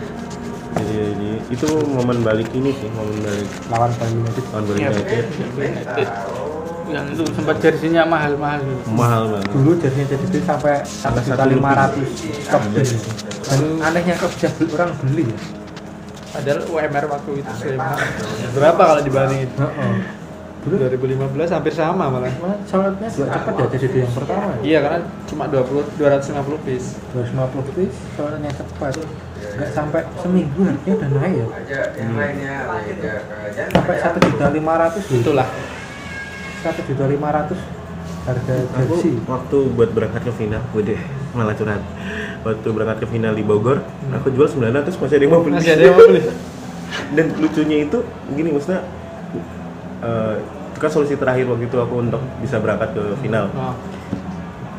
CDD itu momen balik ini sih momen balik Lawan Bali United. tahun Bali Iya, United. Yang itu sempat jersinya mahal-mahal mahal banget Dulu jersey CDD sampai satu juta lima ratus. Dan anehnya klub bisa beli- orang beli ya. Padahal UMR waktu itu Sleman berapa kalau dibandingin? Heeh. Dulu 2015 hampir sama malah. Malah sholatnya juga cepat ya CDD yang pertama ya. Iya karena cuma 20 250 piece. 250 piece sholatnya cepat. Enggak sampai seminggu harganya udah naik ya. Sampai satu juta lima ratus Itulah. Satu juta lima ratus harga jersey. waktu buat berangkat ke final gue deh malah curhat waktu berangkat ke final di Bogor aku jual 900 masih ada yang mau beli. Masih ada yang mau beli. dan lucunya itu gini maksudnya eh, itu kan solusi terakhir waktu itu aku untuk bisa berangkat ke final. Oh.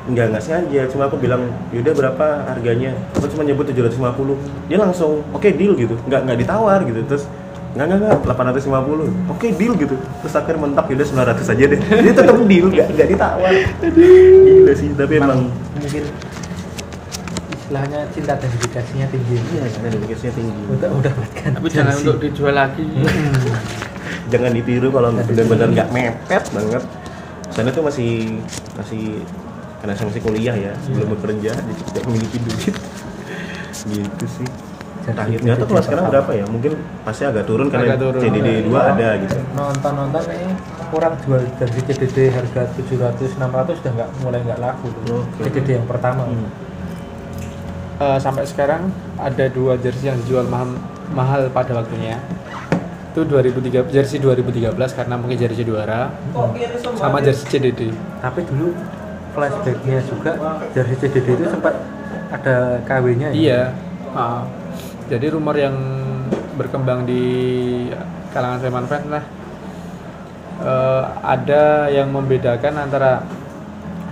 Enggak, enggak sengaja, cuma aku bilang, yaudah berapa harganya? Aku cuma nyebut 750 Dia langsung, oke deal gitu, enggak, enggak ditawar gitu. Terus, enggak, enggak, enggak, 850 Oke deal gitu. Terus akhirnya mentok, yaudah 900 aja deh. Dia tetap deal, enggak, enggak ditawar. Gila sih, tapi emang mungkin istilahnya cinta dan dedikasinya tinggi. Iya, karena dedikasinya tinggi Untuk mendapatkan Tapi jangan untuk dijual lagi. Jangan ditiru kalau benar-benar nggak mepet banget Sana tuh masih, masih karena saya masih kuliah ya, sebelum bekerja, jadi tidak memiliki duit gitu sih terakhir nggak tahu kalau sekarang berapa ya mungkin pasti agak turun karena Agak turun. CDD 2 ada gitu nonton-nonton kayaknya kurang jual jersey CDD harga 700 600 udah nggak mulai nggak laku tuh. Oke. CDD yang pertama. Hmm. Eh, sampai sekarang ada dua jersey yang dijual mahal, mahal pada waktunya. Itu 2003 jersey 2013 karena mungkin jersey juara sama jersey CDD. Tapi dulu flashbacknya juga jersey CDD itu sempat ada KW-nya ya. Iya. Ah. jadi rumor yang berkembang di kalangan Sleman fans lah eh, ada yang membedakan antara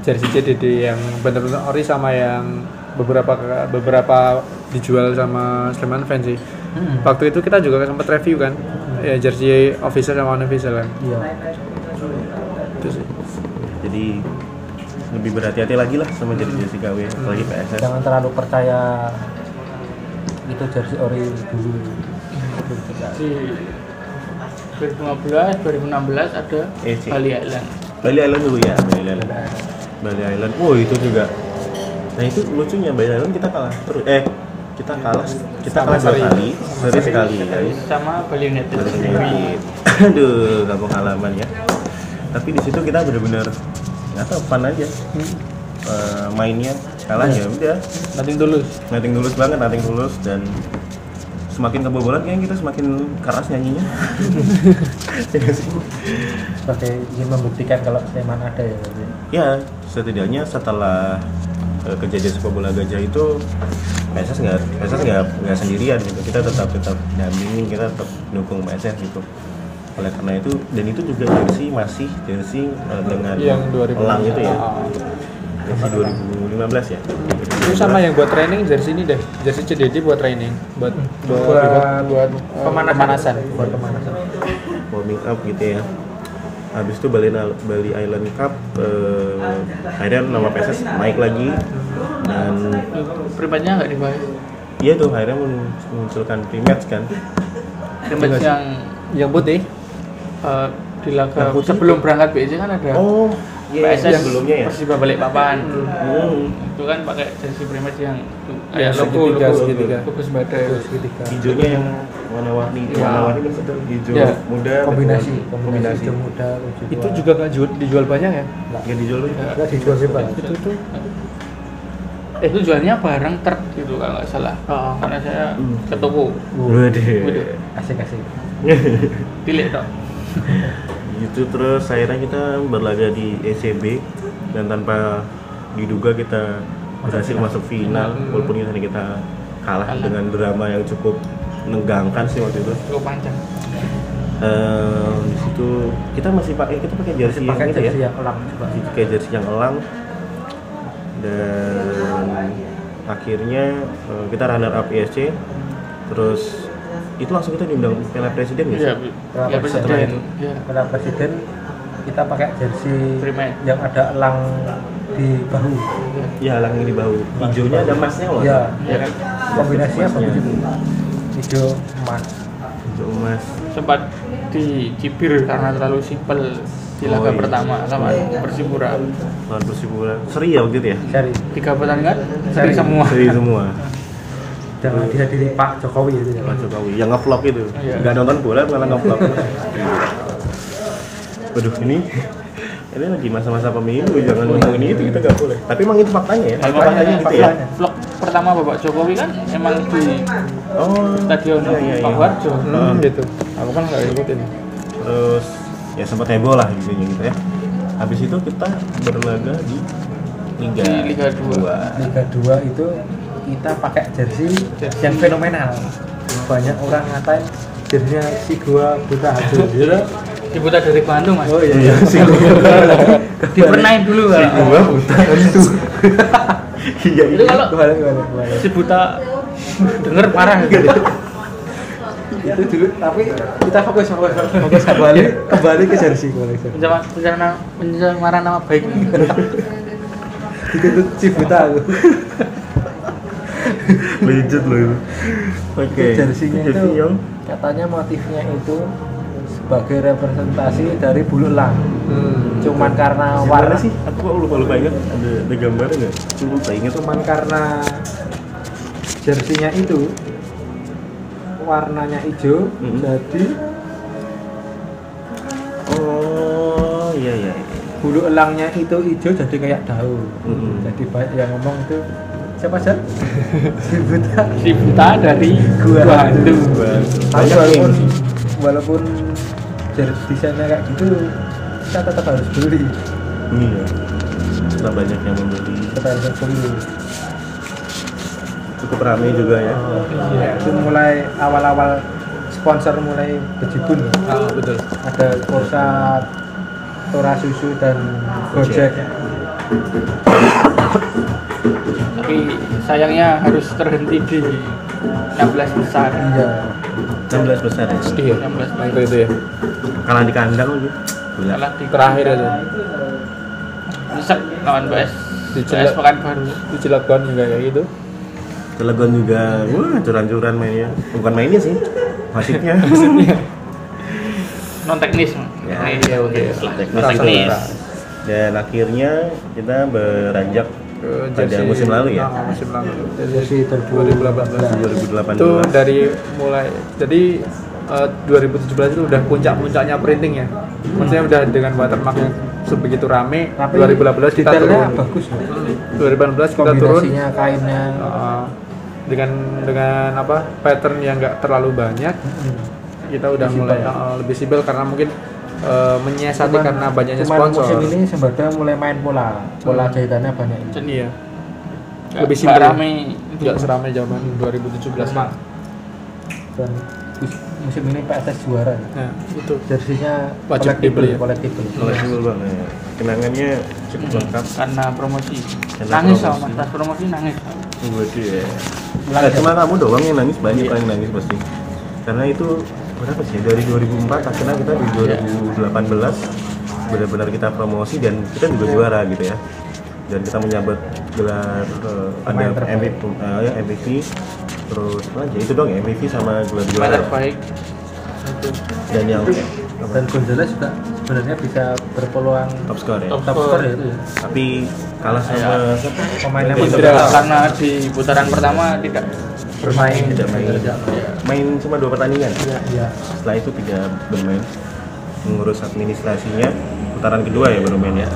jersey CDD yang benar-benar ori sama yang beberapa beberapa dijual sama Sleman fans sih. Hmm. Waktu itu kita juga sempat review kan, ya jersey official sama unofficial kan. Iya. itu sih jadi lebih berhati-hati lagi lah sama jersey-jersey KW apalagi PSS jangan terlalu percaya itu jersey ori dulu di 2015 2016 ada EC. Bali Island Bali Island dulu ya Bali Island Bali Island oh itu juga nah itu lucunya Bali Island kita kalah terus. Eh kita kalah kita kalah dua kali. Seri sekali sama Bali United Bali sendiri. United. Aduh kampung halaman ya. Tapi di situ kita benar-benar nggak tahu fun aja. Eh, mainnya kalah ya. udah. Nothing tulus nating tulus banget nating tulus dan semakin kebobolan kayaknya kita semakin keras nyanyinya. Ya sebagai ingin membuktikan kalau Sleman ada ya ya setidaknya setelah kejadian sepak bola gajah itu PSS nggak PSS nggak nggak sendirian gitu. Kita tetap tetap dampingin kita tetap dukung PSS gitu. Oleh karena itu dan itu juga jersey masih jersey eh, dengan yang 2000 elang itu ya. jersey 2015 ya? Itu sama yang buat training jersey ini deh. Jersey CDD buat training buat buat, Buat- buat, buat, eh, pemanasan. buat pemanasan. Warming up gitu ya habis itu Bali, Bali Island Cup eh, akhirnya nama PSS naik lagi. Dan primatnya nggak dibahas iya tuh akhirnya memunculkan rematch kan. Primat yang yang putih. Eh, di laga sebelum berangkat BC kan ada oh iya PSS yang sebelumnya ya? Persiba Balikpapan Hmm. itu kan pakai jersey primat yang kayak Yang logo segitiga, logo. segitiga. logo terus ketika hijaunya yang warna-warni. Iya. warna-warni maksudnya hijau Iya. muda kombinasi kombinasi hijau muda hijau itu juga nggak jual- dijual banyak ya? Yang dijual tuh nggak dijual bebas itu tuh eh itu jualnya bareng ter gitu kalau nggak salah. Oh. karena saya Hmm. ke toko Waduh. Waduh. asik asik. Pilih dong itu terus akhirnya kita berlaga di ECB dan tanpa diduga kita berhasil masuk final walaupun ini kita kalah dengan drama yang cukup menegangkan sih waktu itu. Cukup panjang. Eh, di situ kita masih pakai kita pakai jersey yang pakai itu ya. jersey yang elang juga. Kayak jersey yang elang. Dan akhirnya eh, kita runner up ISC terus itu langsung kita diundang Piala Presiden sih? iya Piala ya Presiden. presiden ya Piala presiden kita pakai jersey yang ada elang di bahu Ya, elang yang di bahu. Hijaunya ada emasnya loh. ya, ya kan kombinasinya bagus itu hijau emas Hijau emas. sempat dicibir karena terlalu simpel di laga Oh, iya. pertama sama Persipura Lawan Persipura. Seri ya waktu itu ya? seri tiga pertandingan Seri. seri semua Seri semua. Jangan dihadiri Pak Jokowi itu ya Pak Jokowi yang ngevlog itu. Iya. Nggak nonton bola malah ngevlog. Waduh, ini ini lagi masa-masa pemilu jangan ngomongin itu kita nggak boleh tapi emang itu faktanya ya Kalau faktanya gitu ya vlog pertama Bapak Jokowi kan emang di oh stadion iya, iya, Pak iya. Warjo Hmm. gitu aku kan nggak ikutin terus ya sempat heboh lah gitu gitu ya habis itu kita berlaga di Liga Di Liga dua. Liga 2 itu kita pakai jersey yang fenomenal. Banyak orang ngatain jerseynya si gua buta hati gitu diputar dari Bandung mas. Oh iya iya. Si dipernain dulu si Kak. gua buta itu. Iya itu iya. kalau balik balik si buta denger parah gitu. Itu dulu tapi kita fokus fokus fokus kembali kembali ke jersey kembali ke jersey. pencemaran nama baik. Dituntut si buta. aku legit loh itu. Oke Itu jersey-nya itu yang katanya motifnya itu sebagai representasi dari bulu elang. Cuman karena warna warna sih? Aku kok lupa lupa ingat. Ada ada gambarnya nggak? Aku lupa ingat. Cuman karena jersinya itu warnanya hijau Mhm. jadi oh iya iya bulu elangnya itu hijau jadi kayak daun. Mhm. jadi banyak yang ngomong itu siapa sih si buta. Si buta dari Gua. Tapi banyak walaupun walaupun jersey desainnya kayak gitu kita tetap harus beli. Iya. Kita banyak yang membeli. Kita harus beli. Cukup ramai juga ya. Iya, itu mulai awal-awal sponsor mulai berjibun. Ah betul. Ada Korsat, Tora Susu dan Gojek. Tapi sayangnya harus terhenti di 16 besar. Iya. 16 besar ya? Iya 16 besar itu ya. Kalah di kandang lagi kalah di Terakhir itu. Nyesek lawan PS Di PS Cilak- Pekanbaru di Cilegon juga kayak gitu. Cilegon juga, wah curan-curan mainnya. Bukan mainnya sih, wasiknya. non teknis Ya, iya oke. Lah Teknis. non teknis Dan akhirnya kita beranjak Ke pada jersey- musim lalu ya, Nah, musim lalu. Jersey 2018. 2018. Itu dari mulai jadi eh, 2017 itu udah puncak-puncaknya printing ya. Maksudnya udah dengan watermark yang sebegitu rame. Tapi 2018 kita detailnya turun. bagus loh. 2018 kita turun kainnya eh, dengan dengan apa pattern yang nggak terlalu banyak kita udah Visible. mulai eh, lebih sibel karena mungkin eh, menyiasati Cuman- karena banyaknya cuman sponsor musim ini Sembada mulai main pola pola Hmm. jahitannya banyak iya Nggak- lebih simpel rame nggak seramai zaman 2017 Sama. dan mus- musim ini PSS juara ya. nah itu jersinya Wajib collectible, dibeli ya? collectible. Collectible banget. Kenangannya cukup lengkap. karena promosi Karena nangis promosi. sama pas promosi nangis Waduh ya. Nggak cuma kamu doang yang nangis, banyak Iya. yang nangis pasti. Karena itu berapa sih? Dari 2004 akhirnya kita di 2018 benar-benar kita promosi dan kita juga juara gitu ya. Dan kita menyabet gelar eh, ada. MVP, eh, ya, MVP terus apa aja itu dong ya, MVP sama gelar juara. terbaik Dan yang dan Gonzales juga sebenarnya bisa berpeluang top score ya. Top top score. ya itu ya Tapi kalah sama Ya. pemain Indra. berpeluang. karena di putaran pertama tidak bermain. Tidak main. Tidak. Main. Cuma dua pertandingan. ya setelah itu tidak bermain. Mengurus administrasinya. Putaran kedua ya baru main ya.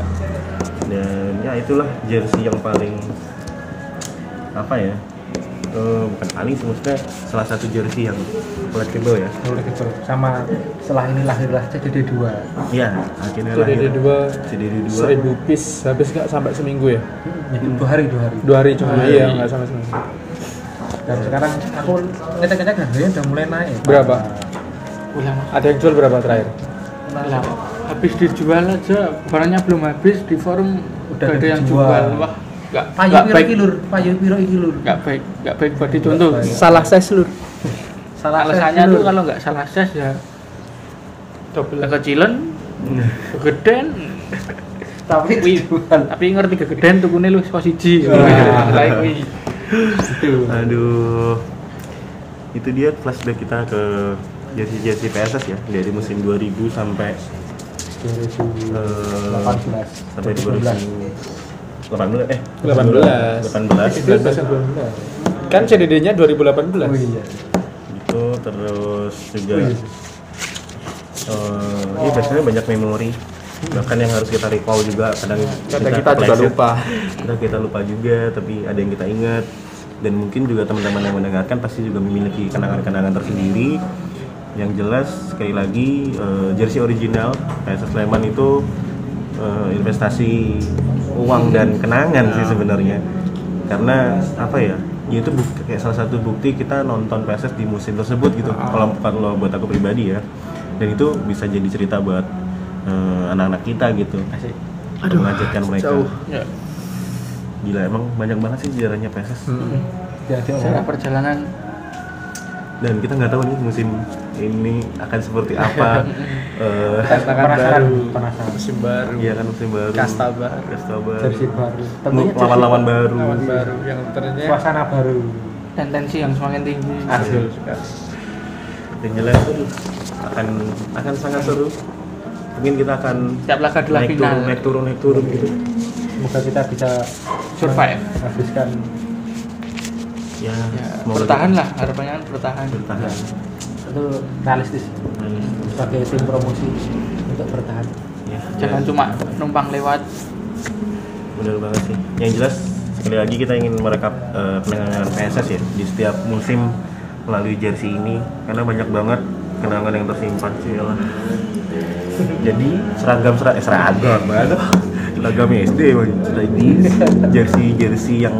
Dan ya itulah jersey yang paling apa ya eh, bukan paling maksudnya salah satu jersey yang collectible ya. Collectible. sama setelah ini lahirlah CDD 2 iya akhirnya CDD lahir 2 CDD 2 seribu piece habis nggak sampai seminggu ya? Itu dua hari dua hari. Dua hari cuma iya nggak sampai seminggu dan sekarang aku ngecek-ngecek harganya udah mulai naik. Berapa? ulama ada yang jual berapa terakhir? Ulama habis dijual aja barangnya belum habis di forum Udah ada yang dijual. jual. Wah nggak payu piro baik. Iki lur? Payu piro iki lur? Nggak baik nggak baik buat dicontoh. Salah size lur. Salah alasannya tuh kalau nggak salah size ya double kecilan kegedean tapi tapi ngerti kegedean tuh lu posisi Wah. lain aduh. Itu dia flashback kita ke jersey jersey PSS ya dari musim 2000 sampai 2018 sampai 2018 eh 18. 18 kan CDD-nya 2018 oh iya. Itu terus juga Wih. eh ini biasanya banyak memori bahkan yang harus kita recall juga kadang kadang kita juga kepleset. lupa. Kadang kita lupa juga tapi ada yang kita ingat. Dan mungkin juga teman-teman yang mendengarkan pasti juga memiliki kenangan-kenangan tersendiri. Yang jelas sekali lagi eh, jersey original PSS Sleman itu eh, investasi uang dan kenangan sih sebenarnya. Karena apa ya ya itu bukti, kayak salah satu bukti kita nonton PSS di musim tersebut gitu kalau bukan lo buat aku pribadi ya. Dan itu bisa jadi cerita buat eh, anak-anak kita gitu. Aduh, mengajarkan mereka. jauh. ya. Gila emang banyak banget sih sejarahnya PSS Hmm. ya dia secara ngomong perjalanan. Dan kita nggak tahu nih musim ini akan seperti apa. Eh tantangan Penasaran, baru penasaran. musim baru. Iya kan musim baru. Kasta baru. kasta baru. Jersey baru. Tentunya lawan-lawan baru. lawan baru. yang ternyata suasana baru. Dan tensi yang semakin tinggi. Sekali dan jelas akan akan sangat seru mungkin kita akan setiap laga adalah naik final. turun naik turun naik turun gitu. Semoga kita bisa Survive. habiskan ya, ya, bertahan kita lah harapannya kan bertahan. bertahan. Itu realistis. Sebagai tim promosi untuk bertahan. Ya, jangan dan- cuma numpang lewat. Bener banget sih. Yang jelas sekali lagi kita ingin merekap eh, kenangan PSS ya di setiap musim melalui jersey ini karena banyak banget kenangan yang tersimpan sih lah. Jadi seragam seragam eh, seragam aduh, seragam SD Bang. Jadi jersey jersey yang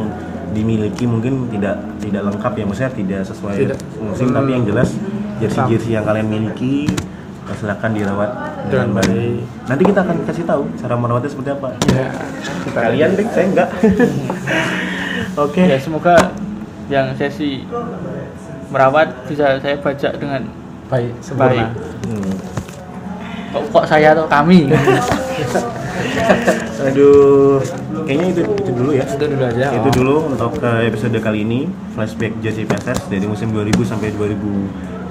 dimiliki mungkin tidak tidak lengkap ya maksudnya tidak sesuai Tidak. musim tapi yang jelas jersey jersey yang kalian miliki silakan dirawat dengan baik. Nanti kita akan kasih tahu cara merawatnya seperti apa. ya Kalian deh, saya enggak. Oke. ya semoga yang sesi merawat bisa saya baca dengan baik baik Hmm. kok, kok saya atau kami Aduh, kayaknya itu itu dulu ya. itu dulu aja Itu oh. dulu untuk eh, episode kali ini flashback jersey PSS dari musim 2000 sampai 2018.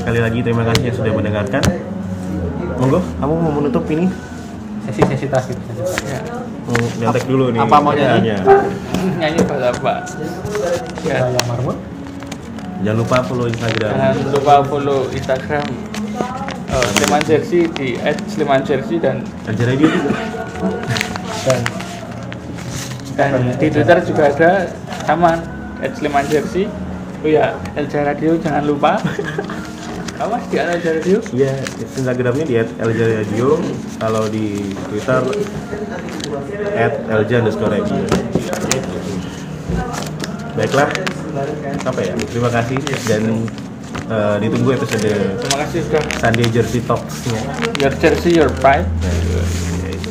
Sekali lagi terima kasih yang sudah mendengarkan. Monggo, kamu mau menutup ini? Terakhir. sesi terakhir. Ya. Mau nyontek dulu nih. Apa mau nyanyi? nyanyi apa ya Saya Marmun. Jangan lupa follow Instagram. jangan lupa follow Instagram uh, Sleman Jersey di @slemanjersey dan Aja radio juga. Dan dan di Twitter juga ada sama @slemanjersey oh ya Elja Radio jangan lupa apa di Elja Radio Iya, Instagramnya di @elja radio. Kalau di Twitter @elja underscore radio. Baiklah, apa ya? Terima kasih dan eh, ditunggu episode terima kasih sudah Sunday Jersey Talks-nya. your jersey your pride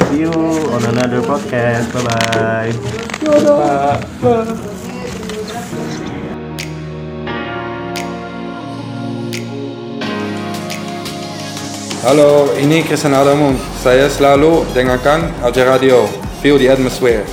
See you on another podcast. Bye bye. Bye. Halo, ini Christian Adamun. Saya selalu dengarkan Alja Radio. Feel the atmosphere.